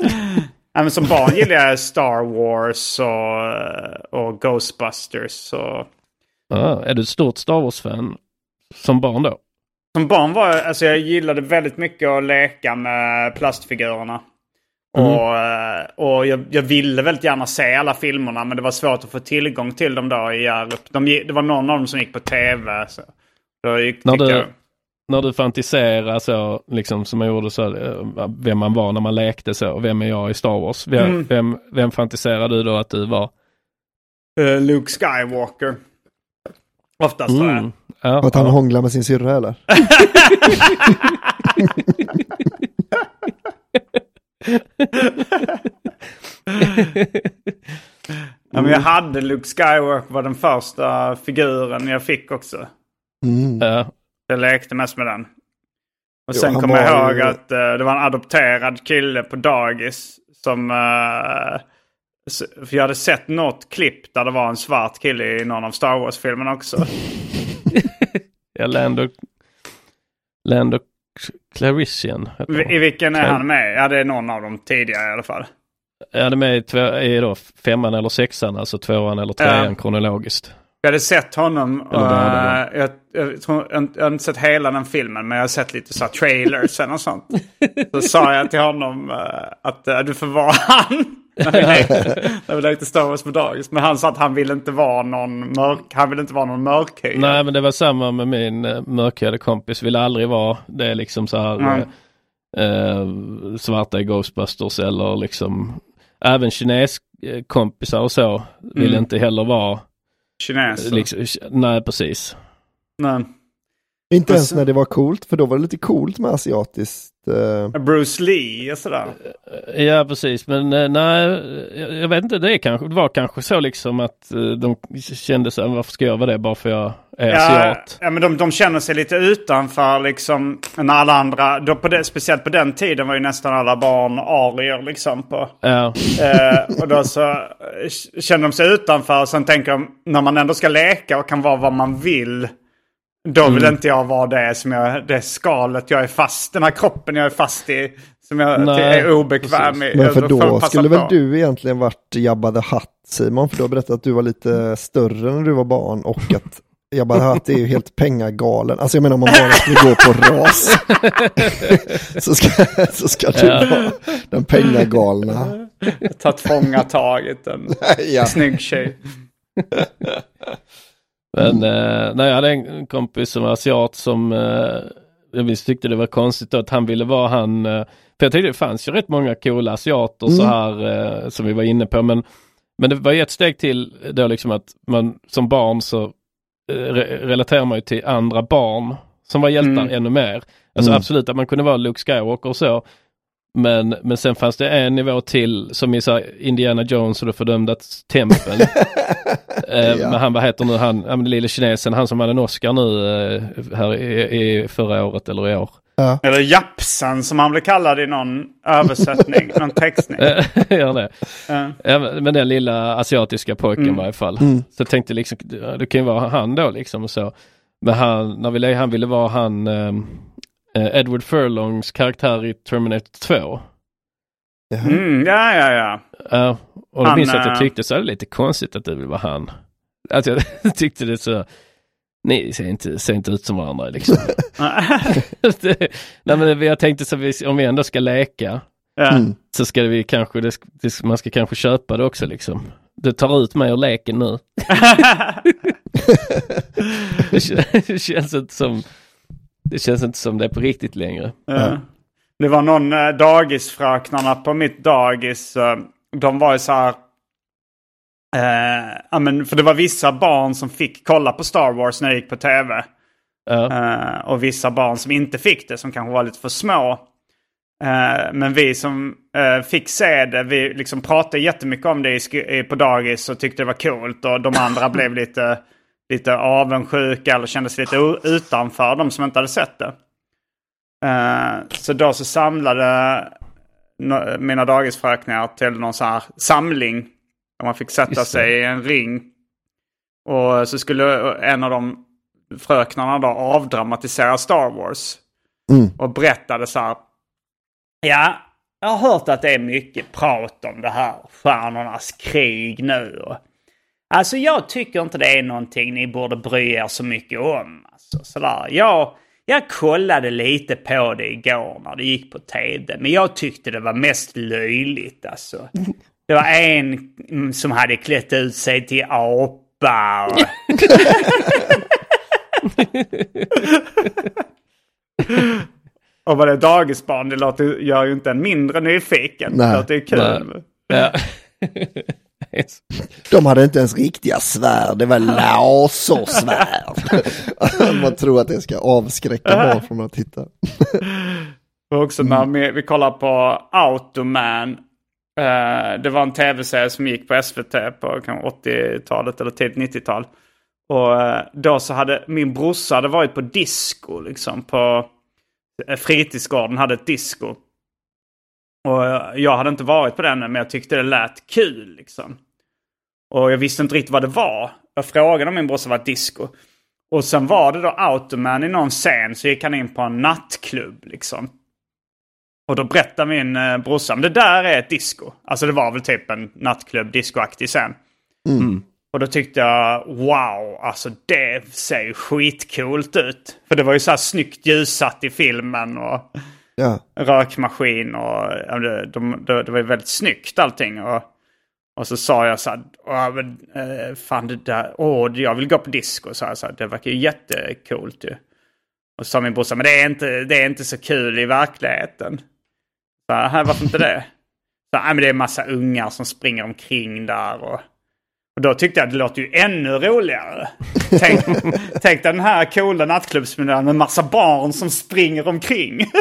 Nej, men som barn gillar jag Star Wars och, och Ghostbusters. Och... Ja, är du ett stort Star Wars-fan som barn då? Som barn var jag, alltså jag gillade väldigt mycket att leka med plastfigurerna. Mm. Och, eh, och jag, jag ville väldigt gärna se alla filmerna men det var svårt att få tillgång till dem då i Hjärup. De, det var någon av dem som gick på tv. Så. Då gick, När du, jag, när du fantiserar så, liksom som man gjorde så, eh, vem man var när man lekte så, vem är jag i Star Wars? Vem, Mm. vem, vem fantiserar du då att du var? eh, Luke Skywalker. Oftast. Mm. Ja, Och att han ja. hånglar med sin syrra eller? Ja, men jag hade Luke Skywalker var den första figuren jag fick också. Mm. Ja. Jag lekte mest med den. Och sen kommer jag ihåg ju- att eh, det var en adopterad kille på dagis. Som... s- för jag hade sett något klipp där det var en svart kille i någon av Star Wars-filmerna också. Ja, Lando, Lando han. I vilken är han med? Ja, det är någon av dem tidigare i alla fall. Ja, det är med i, två, i då femman eller sexan, alltså tvåan eller trean Ja. kronologiskt. Jag hade sett honom. Eller vad hade eh, jag, jag, tror, jag, jag har inte sett hela den filmen men jag har sett lite så här trailers och sånt. Så sa jag till honom eh, att eh, du får vara han. när, vi lekte, när vi lekte Star Wars på dagis. Men han sa att han ville inte vara någon mörk, han ville inte vara någon mörkhyad. Nej men det var samma med min uh, mörkhyade kompis, ville aldrig vara det är liksom så här Mm. eh, svarta i Ghostbusters eller liksom även kineskompisar och så ville Mm. inte heller vara Kines. liksom, nej precis. Nej. Inte ens när det var coolt, för då var det lite coolt med asiatiskt. eh, Bruce Lee och sådär. Ja precis men eh, nej jag- vet inte det, är kanske, det var kanske så liksom att eh, de kände här, varför ska jag vara det bara för jag är Ja, asiat? ja men de, de känner sig lite utanför liksom. När alla andra, då på det, speciellt på den tiden var ju nästan alla barn arier liksom. På, Ja, eh, och då så eh, känner de sig utanför. Och sen tänker de, när man ändå ska leka och kan vara vad man vill. Då vill Mm. inte jag vara det som jag, det skalet jag är fast, den här kroppen jag är fast i. Som jag Nej, är obekväm i. Men för jag då skulle på. väl du egentligen varit Jabba the Hutt Simon, för du har berättat att du var lite större när du var barn och att Jabba the Hutt är ju helt pengagalen. Alltså jag menar om man bara skulle gå på ras. så, ska, så ska du vara den pengagalna. Tagit fångataget en Ja. snygg tjej. men eh, nej, jag hade en kompis som var asiat som eh, jag visst tyckte det var konstigt att han ville vara han eh, för jag tyckte det fanns ju rätt många coola asiater så Mm. här eh, som vi var inne på men men det var ju ett steg till då liksom att man som barn så eh, re relaterar man ju till andra barn som var hjältar Mm. ännu mer. Alltså Mm. absolut att man kunde vara Luke Skywalker och så. Men, men sen fanns det en nivå till som i så Indiana Jones och det fördömda tempel. eh, Ja. Men han, vad heter nu han, ja, men den lille kinesen, han som hade en Oscar nu eh, här i, i förra året eller i år. Eller Japsen som han blev kallad i någon översättning, någon textning. Gör det. Ja. Ja, men den lilla asiatiska pojken Mm. i varje fall. Mm. Så jag tänkte liksom, ja, det kan ju vara han då liksom och så. Men han, när vi, han ville vara han eh, Edward Furlongs karaktär i Terminator 2. Jaha. Mm, ja, ja, ja. Ja, och då Han, minns jag att jag eh, tyckte så är det lite konstigt att det vill vara han. Att jag tyckte det så, ni ser inte, ser inte ut som varandra liksom. det, nej men jag tänkte så vi, om vi ändå ska leka. Mm. så ska vi kanske, det, det, man ska kanske köpa det också liksom. Det tar ut mig ur leken nu. det, kän- det känns inte som, det känns inte som det är på riktigt längre. Ja. Det var någon eh, dagisfröknarna på mitt dagis. Eh, de var ju så här. Eh, ja, men för det var vissa barn som fick kolla på Star Wars när det gick på tv. Ja, Eh, och vissa barn som inte fick det, som kanske var lite för små. Men vi som fick se det, vi liksom pratade jättemycket om det i- på dagis och tyckte det var coolt. Och de andra blev lite, lite avundsjuka eller kände sig lite utanför, de som inte hade sett det. Eh, så då så samlade no- mina dagisfröknar till någon sån här samling. Där man fick sätta sig i en ring. Och så skulle en av de fröknarna då avdramatisera Star Wars. Mm. Och berättade så här. Ja, jag har hört att det är mycket prat om det här stjärnornas krig nu. Och, alltså jag tycker inte det är någonting ni borde bry er så mycket om. Alltså, sådär. Jag, jag kollade lite på det igår när det gick på tv. Men jag tyckte det var mest löjligt alltså. Det var en mm, som hade klätt ut sig till apa. Och... Och vad det är dagisbarn, det låter, gör ju inte en mindre nyfiken. Nej. Det låter ju kul. ja. De hade inte ens riktiga svärd, det var lasersvärd. Man tror att det ska avskräcka barn från att titta. Och också när vi, vi kollar på Automan. Eh, det var en tv-serie som gick på SVT på kanske 80-talet eller tidigt 90-tal. Och eh, då så hade min brorsa hade varit på disco liksom. På eh, fritidsgården hade ett disco. Och jag hade inte varit på den men jag tyckte det lät kul liksom. Och jag visste inte riktigt vad det var. Jag frågade om min brorsa var disco. Och sen var det då Automan i någon scen så gick han in på en nattklubb liksom. Och då berättade min eh, brorsa, men det där är ett disco. Alltså det var väl typ en nattklubb, discoaktig scen. Och då tyckte jag, wow, alltså det ser ju skitcoolt ut. För det var ju så här snyggt ljussatt i filmen och Ja, rökmaskin och det, de, det, det var ju väldigt snyggt allting. Och, och så sa jag så här, "Åh, men, eh, fan det där, åh, jag vill gå på disco. Så jag, så här, det verkar ju jättecoolt ju. Och så sa min brorsa, men det är inte, det är inte så kul i verkligheten. Så här, "Här, varför inte det? Så, här, "Nej, men det är massa ungar som springer omkring där. Och, Och då tyckte jag det låter ju ännu roligare. Tänk, tänk den här coola nattklubbsmiljön med massa barn som springer omkring.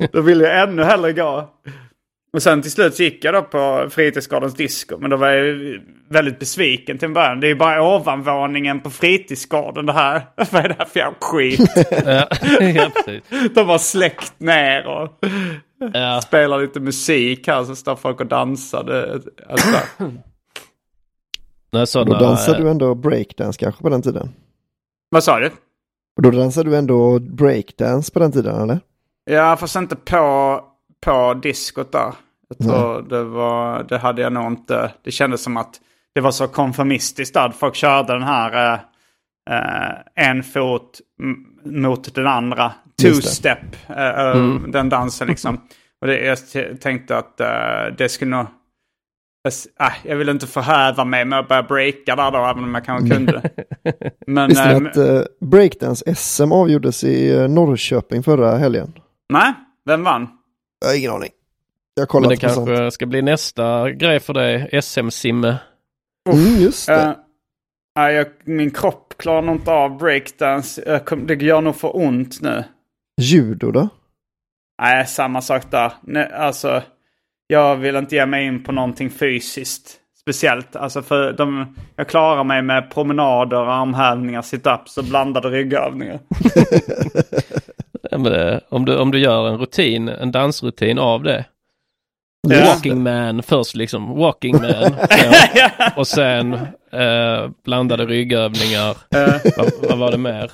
då vill jag ännu hellre gå. Och sen till slut gick jag då på Fritidsgårdens disco. Men då var jag väldigt besviken till en början. Det är ju bara ovanvåningen på Fritidsgården det här. Vad är det här för jävla skit? ja. De har släckt ner och Ja. spelar lite musik här. Så står folk och dansar. Det, alltså, Nej, Då dansade du ändå breakdance kanske på den tiden? vad sa du? Och då dansade du ändå breakdance på den tiden eller? Ja, fast inte på, på diskot där. Jag tror det var, det hade jag nog inte. Det kändes som att det var så konformistiskt där. Folk körde den här eh, eh, en fot mot den andra. Two-step, eh, eh, den dansen liksom. Och det, jag tänkte att eh, det skulle nog... Jag äh, jag vill inte förhäva mig med att börja breaka där då, även om jag kanske kunde. Men, Visste ni att eh, breakdance-SM avgjordes i Norrköping förra helgen? nej, vem vann? Jag har ingen aning. Jag har Men det på sånt. kanske ska bli nästa grej för dig, SM-simme. Mm, just det. Eh, nej, jag, min kropp klarar nog inte av breakdance. Kom, det gör nog för ont nu. Judo då? Nej, samma sak där. Nej, alltså, jag vill inte ge mig in på någonting fysiskt. Speciellt. Alltså för de, jag klarar mig med promenader, armhävningar, situps och blandade ryggövningar. Om, du, om du gör en rutin, en dansrutin av det. Walking man först liksom, walking man. Sen, och sen eh, blandade ryggövningar. Vad, vad var det mer?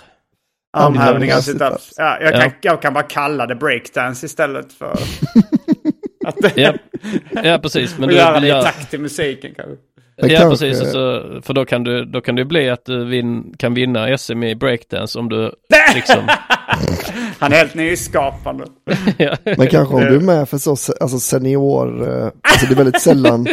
armhävningar, situps. Ja, jag, Ja. kan, jag kan bara kalla det breakdance istället för att Ja, ja precis. Men och du göra vill det i göra, takt till musiken kanske. Men Ja kanske- precis, och så, för då kan, du, då kan det bli att du vin, kan vinna SM i breakdance om du liksom... Han är helt nyskapande. ja. Men kanske om du är med för så alltså senior, eh, alltså det är väldigt sällan,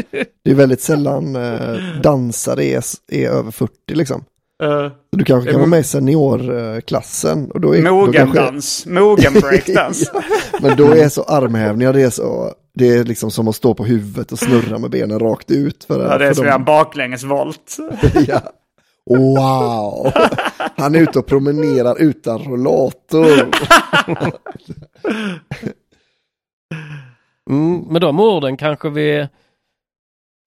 det är väldigt sällan eh, dansare är, är över 40 liksom. Uh, du kanske Det kan vara med i seniorklassen. Och då är, då kanske, Mogendans. Mogen breakdance. men då är så armhävningar, det är så, det är liksom som att stå på huvudet och snurra med benen rakt ut. För, Ja, det är för som en baklängesvolt. ja. Wow! Han är ute och promenerar utan rollator. Mm, med de orden kanske vi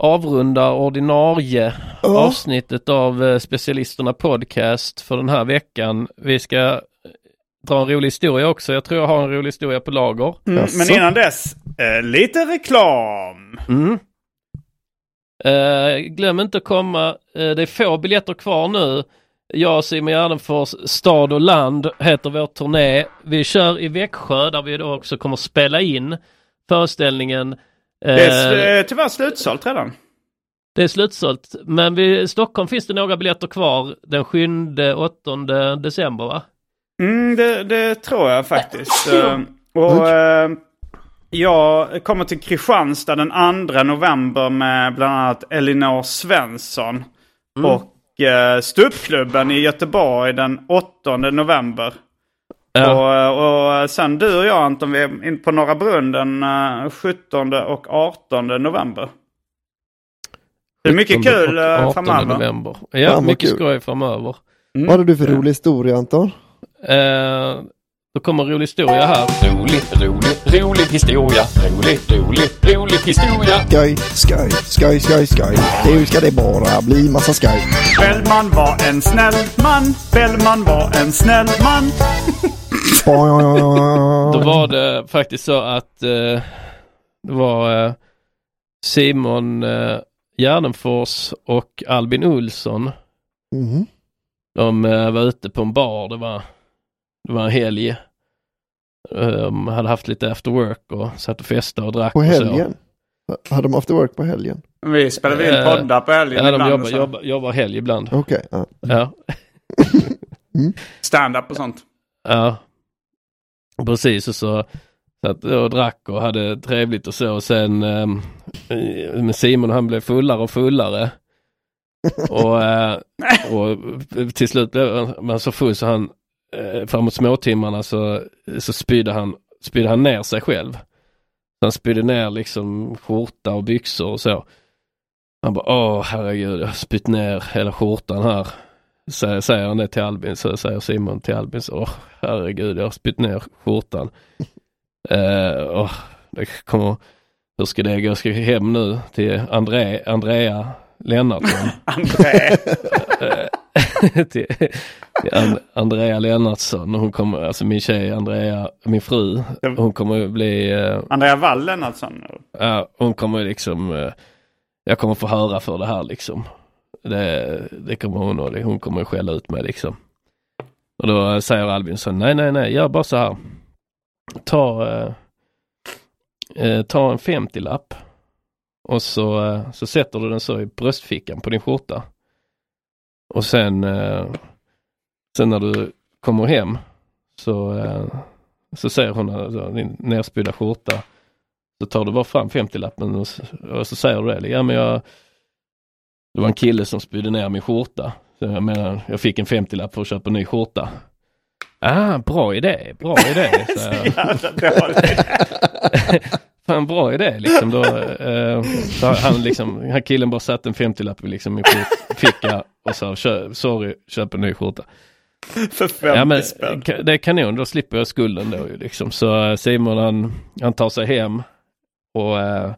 avrundar ordinarie Ja. avsnittet av eh, Specialisterna Podcast för den här veckan. Vi ska eh, dra en rolig historia också. Jag tror jag har en rolig historia på lager. Mm, men innan dess, eh, lite reklam. Mm. Eh, glöm inte att komma. Eh, det är få biljetter kvar nu. Jag och Simon Gärdenfors, Stad och land heter vår turné. Vi kör i Växjö där vi då också kommer spela in föreställningen. Eh, Det är eh, tyvärr slutsålt redan. det är slutsålt. Men vid Stockholm finns det några biljetter kvar den 7-8 december va? Mm, det, det tror jag faktiskt. Eh, och eh, jag kommer till Kristianstad den 2 november med bland annat Elinor Svensson. Och eh, Ståuppklubben i Göteborg den 8 november. Ja. Och, och sen du och jag Anton, vi är in på Norra Brunn den eh, 17 och 18 november. Det är mycket 17 kul eh, 18 framöver. november. Ja, Fan, mycket kul. skoj framöver. Vad hade du för rolig historia Anton? Eh, då kommer en rolig historia här. Rolig, rolig, rolig historia. Rolig, rolig, rolig historia. Skoj, skoj, skoj, skoj, skoj. Nu ska det bara bli massa skoj. Bellman var en snäll man. Bellman var en snäll man. Då var det faktiskt så att eh, det var eh, Simon eh, Gärdenfors och Albin Olsson. Mhm. De eh, var ute på en bar. Det var, det var en helg. De hade haft lite after work och satt och festade och drack. På och så. helgen? Hade de after work på helgen? Vi spelade in Eh, poddar på helgen Ja, de ibland. jobbar, och så. jobbar, jobbar helg ibland. Okej, ja. Ja. Stand-up och sånt. Ja, precis och så satt och drack och hade trevligt och så och sen um, Simon han blev fullare och fullare. och, eh, och till slut blev man så full så han eh, framåt småtimmarna så, så spydde han, spydde han ner sig själv. Så han spydde ner liksom skjorta och byxor och så. Han bara, åh herregud, jag har spytt ner hela skjortan här. Säger, säger han det till Albin, så säger Simon till Albin, så, åh herregud, jag har spytt ner skjortan. uh, åh, det kommer, hur ska det gå? Jag ska hem nu till André, Andrea Lennartsson. André. till, till And, Andrea Lennartsson. Hon kommer, alltså min tjej Andrea, min fru, hon kommer bli... Uh, Andrea Wall Lennartsson? Ja, hon kommer liksom... Uh, jag kommer få höra för det här liksom. Det, det kommer hon och hon kommer skälla ut mig liksom. Och då säger Albin så nej, nej, nej, gör bara så här. Ta, uh, uh, ta en 50-lapp och så, uh, så sätter du den så i bröstfickan på din skjorta. Och sen, sen när du kommer hem så, så ser hon alltså, din nerspydda skjorta så tar du bara fram 50-lappen och, och, så säger du det. Ja, men jag, det var en kille som spydde ner min skjorta. Så jag menar, jag fick en 50-lapp för att köpa en ny skjorta. Ah, bra idé, bra idé. Så Fan bra idé liksom. Då, eh, så han liksom, han killen bara satte en 50-lapp liksom i ficka och sa sorry, köp en ny skjorta. För 50 ja, men, spänn. Det är kanon, då slipper jag skulden då ju liksom. Så Simon han, han tar sig hem och eh,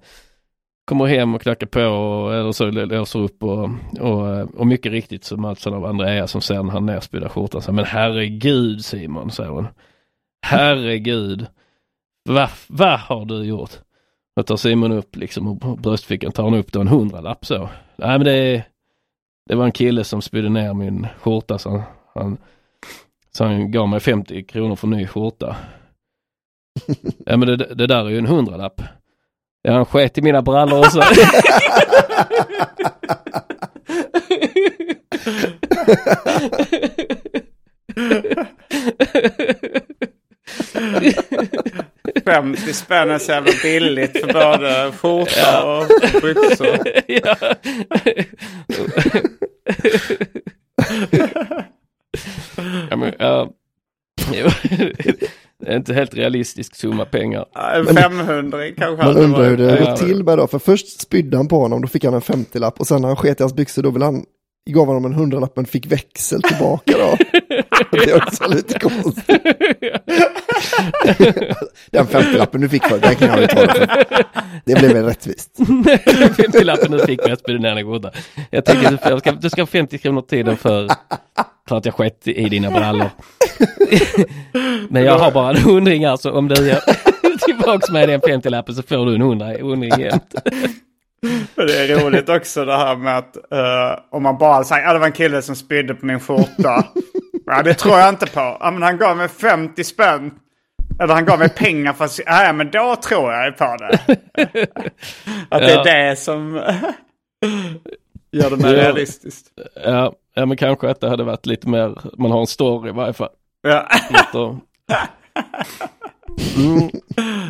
kommer hem och knackar på och, eller så låser upp och, och, och mycket riktigt så möts han av Andrea som ser när han nerspydda skjortan. Så, men herregud Simon, säger hon. Herregud. Vad va har du gjort? Då tar Simon upp liksom och bröstfickan tar han upp då en hundralapp så. Nej men det, det var en kille som spydde ner min skjorta så han, han, så han gav mig 50 kronor för ny skjorta. Ja men det, det där är ju en hundralapp. Ja, han sket i mina brallor också. Femtio spänn är så jävla billigt för både skjorta och byxor. ja. ja, men, ja. Det är inte helt realistisk summa pengar. En 500 kanske. Man undrar hur det gått till med då. För först spydde han på honom, då fick han en 50-lapp. Och sen när han sket i hans byxor, då vill han gav honom en hundralapp men fick växel tillbaka då. det är också lite konstigt. den 50-lappen du fick för, den kan jag ju ta. Det blev väl rättvist. 50-lappen du fick för att spydda ner den goda. Jag tänker du ska, du ska ha 50 kronor tiden för, för att jag skett i dina brallor. men jag har bara en hundring alltså om du gör tillbaks med den 50-lappen så får du en hundring jämt. Det är roligt också det här med att uh, om man bara säger att ja, det var en kille som spydde på min skjorta. Ja, det tror jag inte på. Ja, men han gav mig 50 spänn. Eller han gav mig pengar för att ja, men då tror jag på det. att det är det som gör det mer ja. realistiskt. Ja, ja, men kanske att det hade varit lite mer, man har en story i varje fall. Ja. Mm.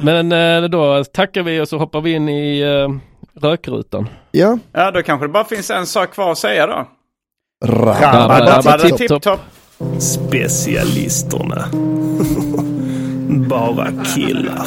Men eh, då tackar vi och så hoppar vi in i uh, rökrutan. Ja. Ja, då kanske det bara finns en sak kvar att säga då. Rabba-dabba-tipp-topp. Specialisterna. bara killar.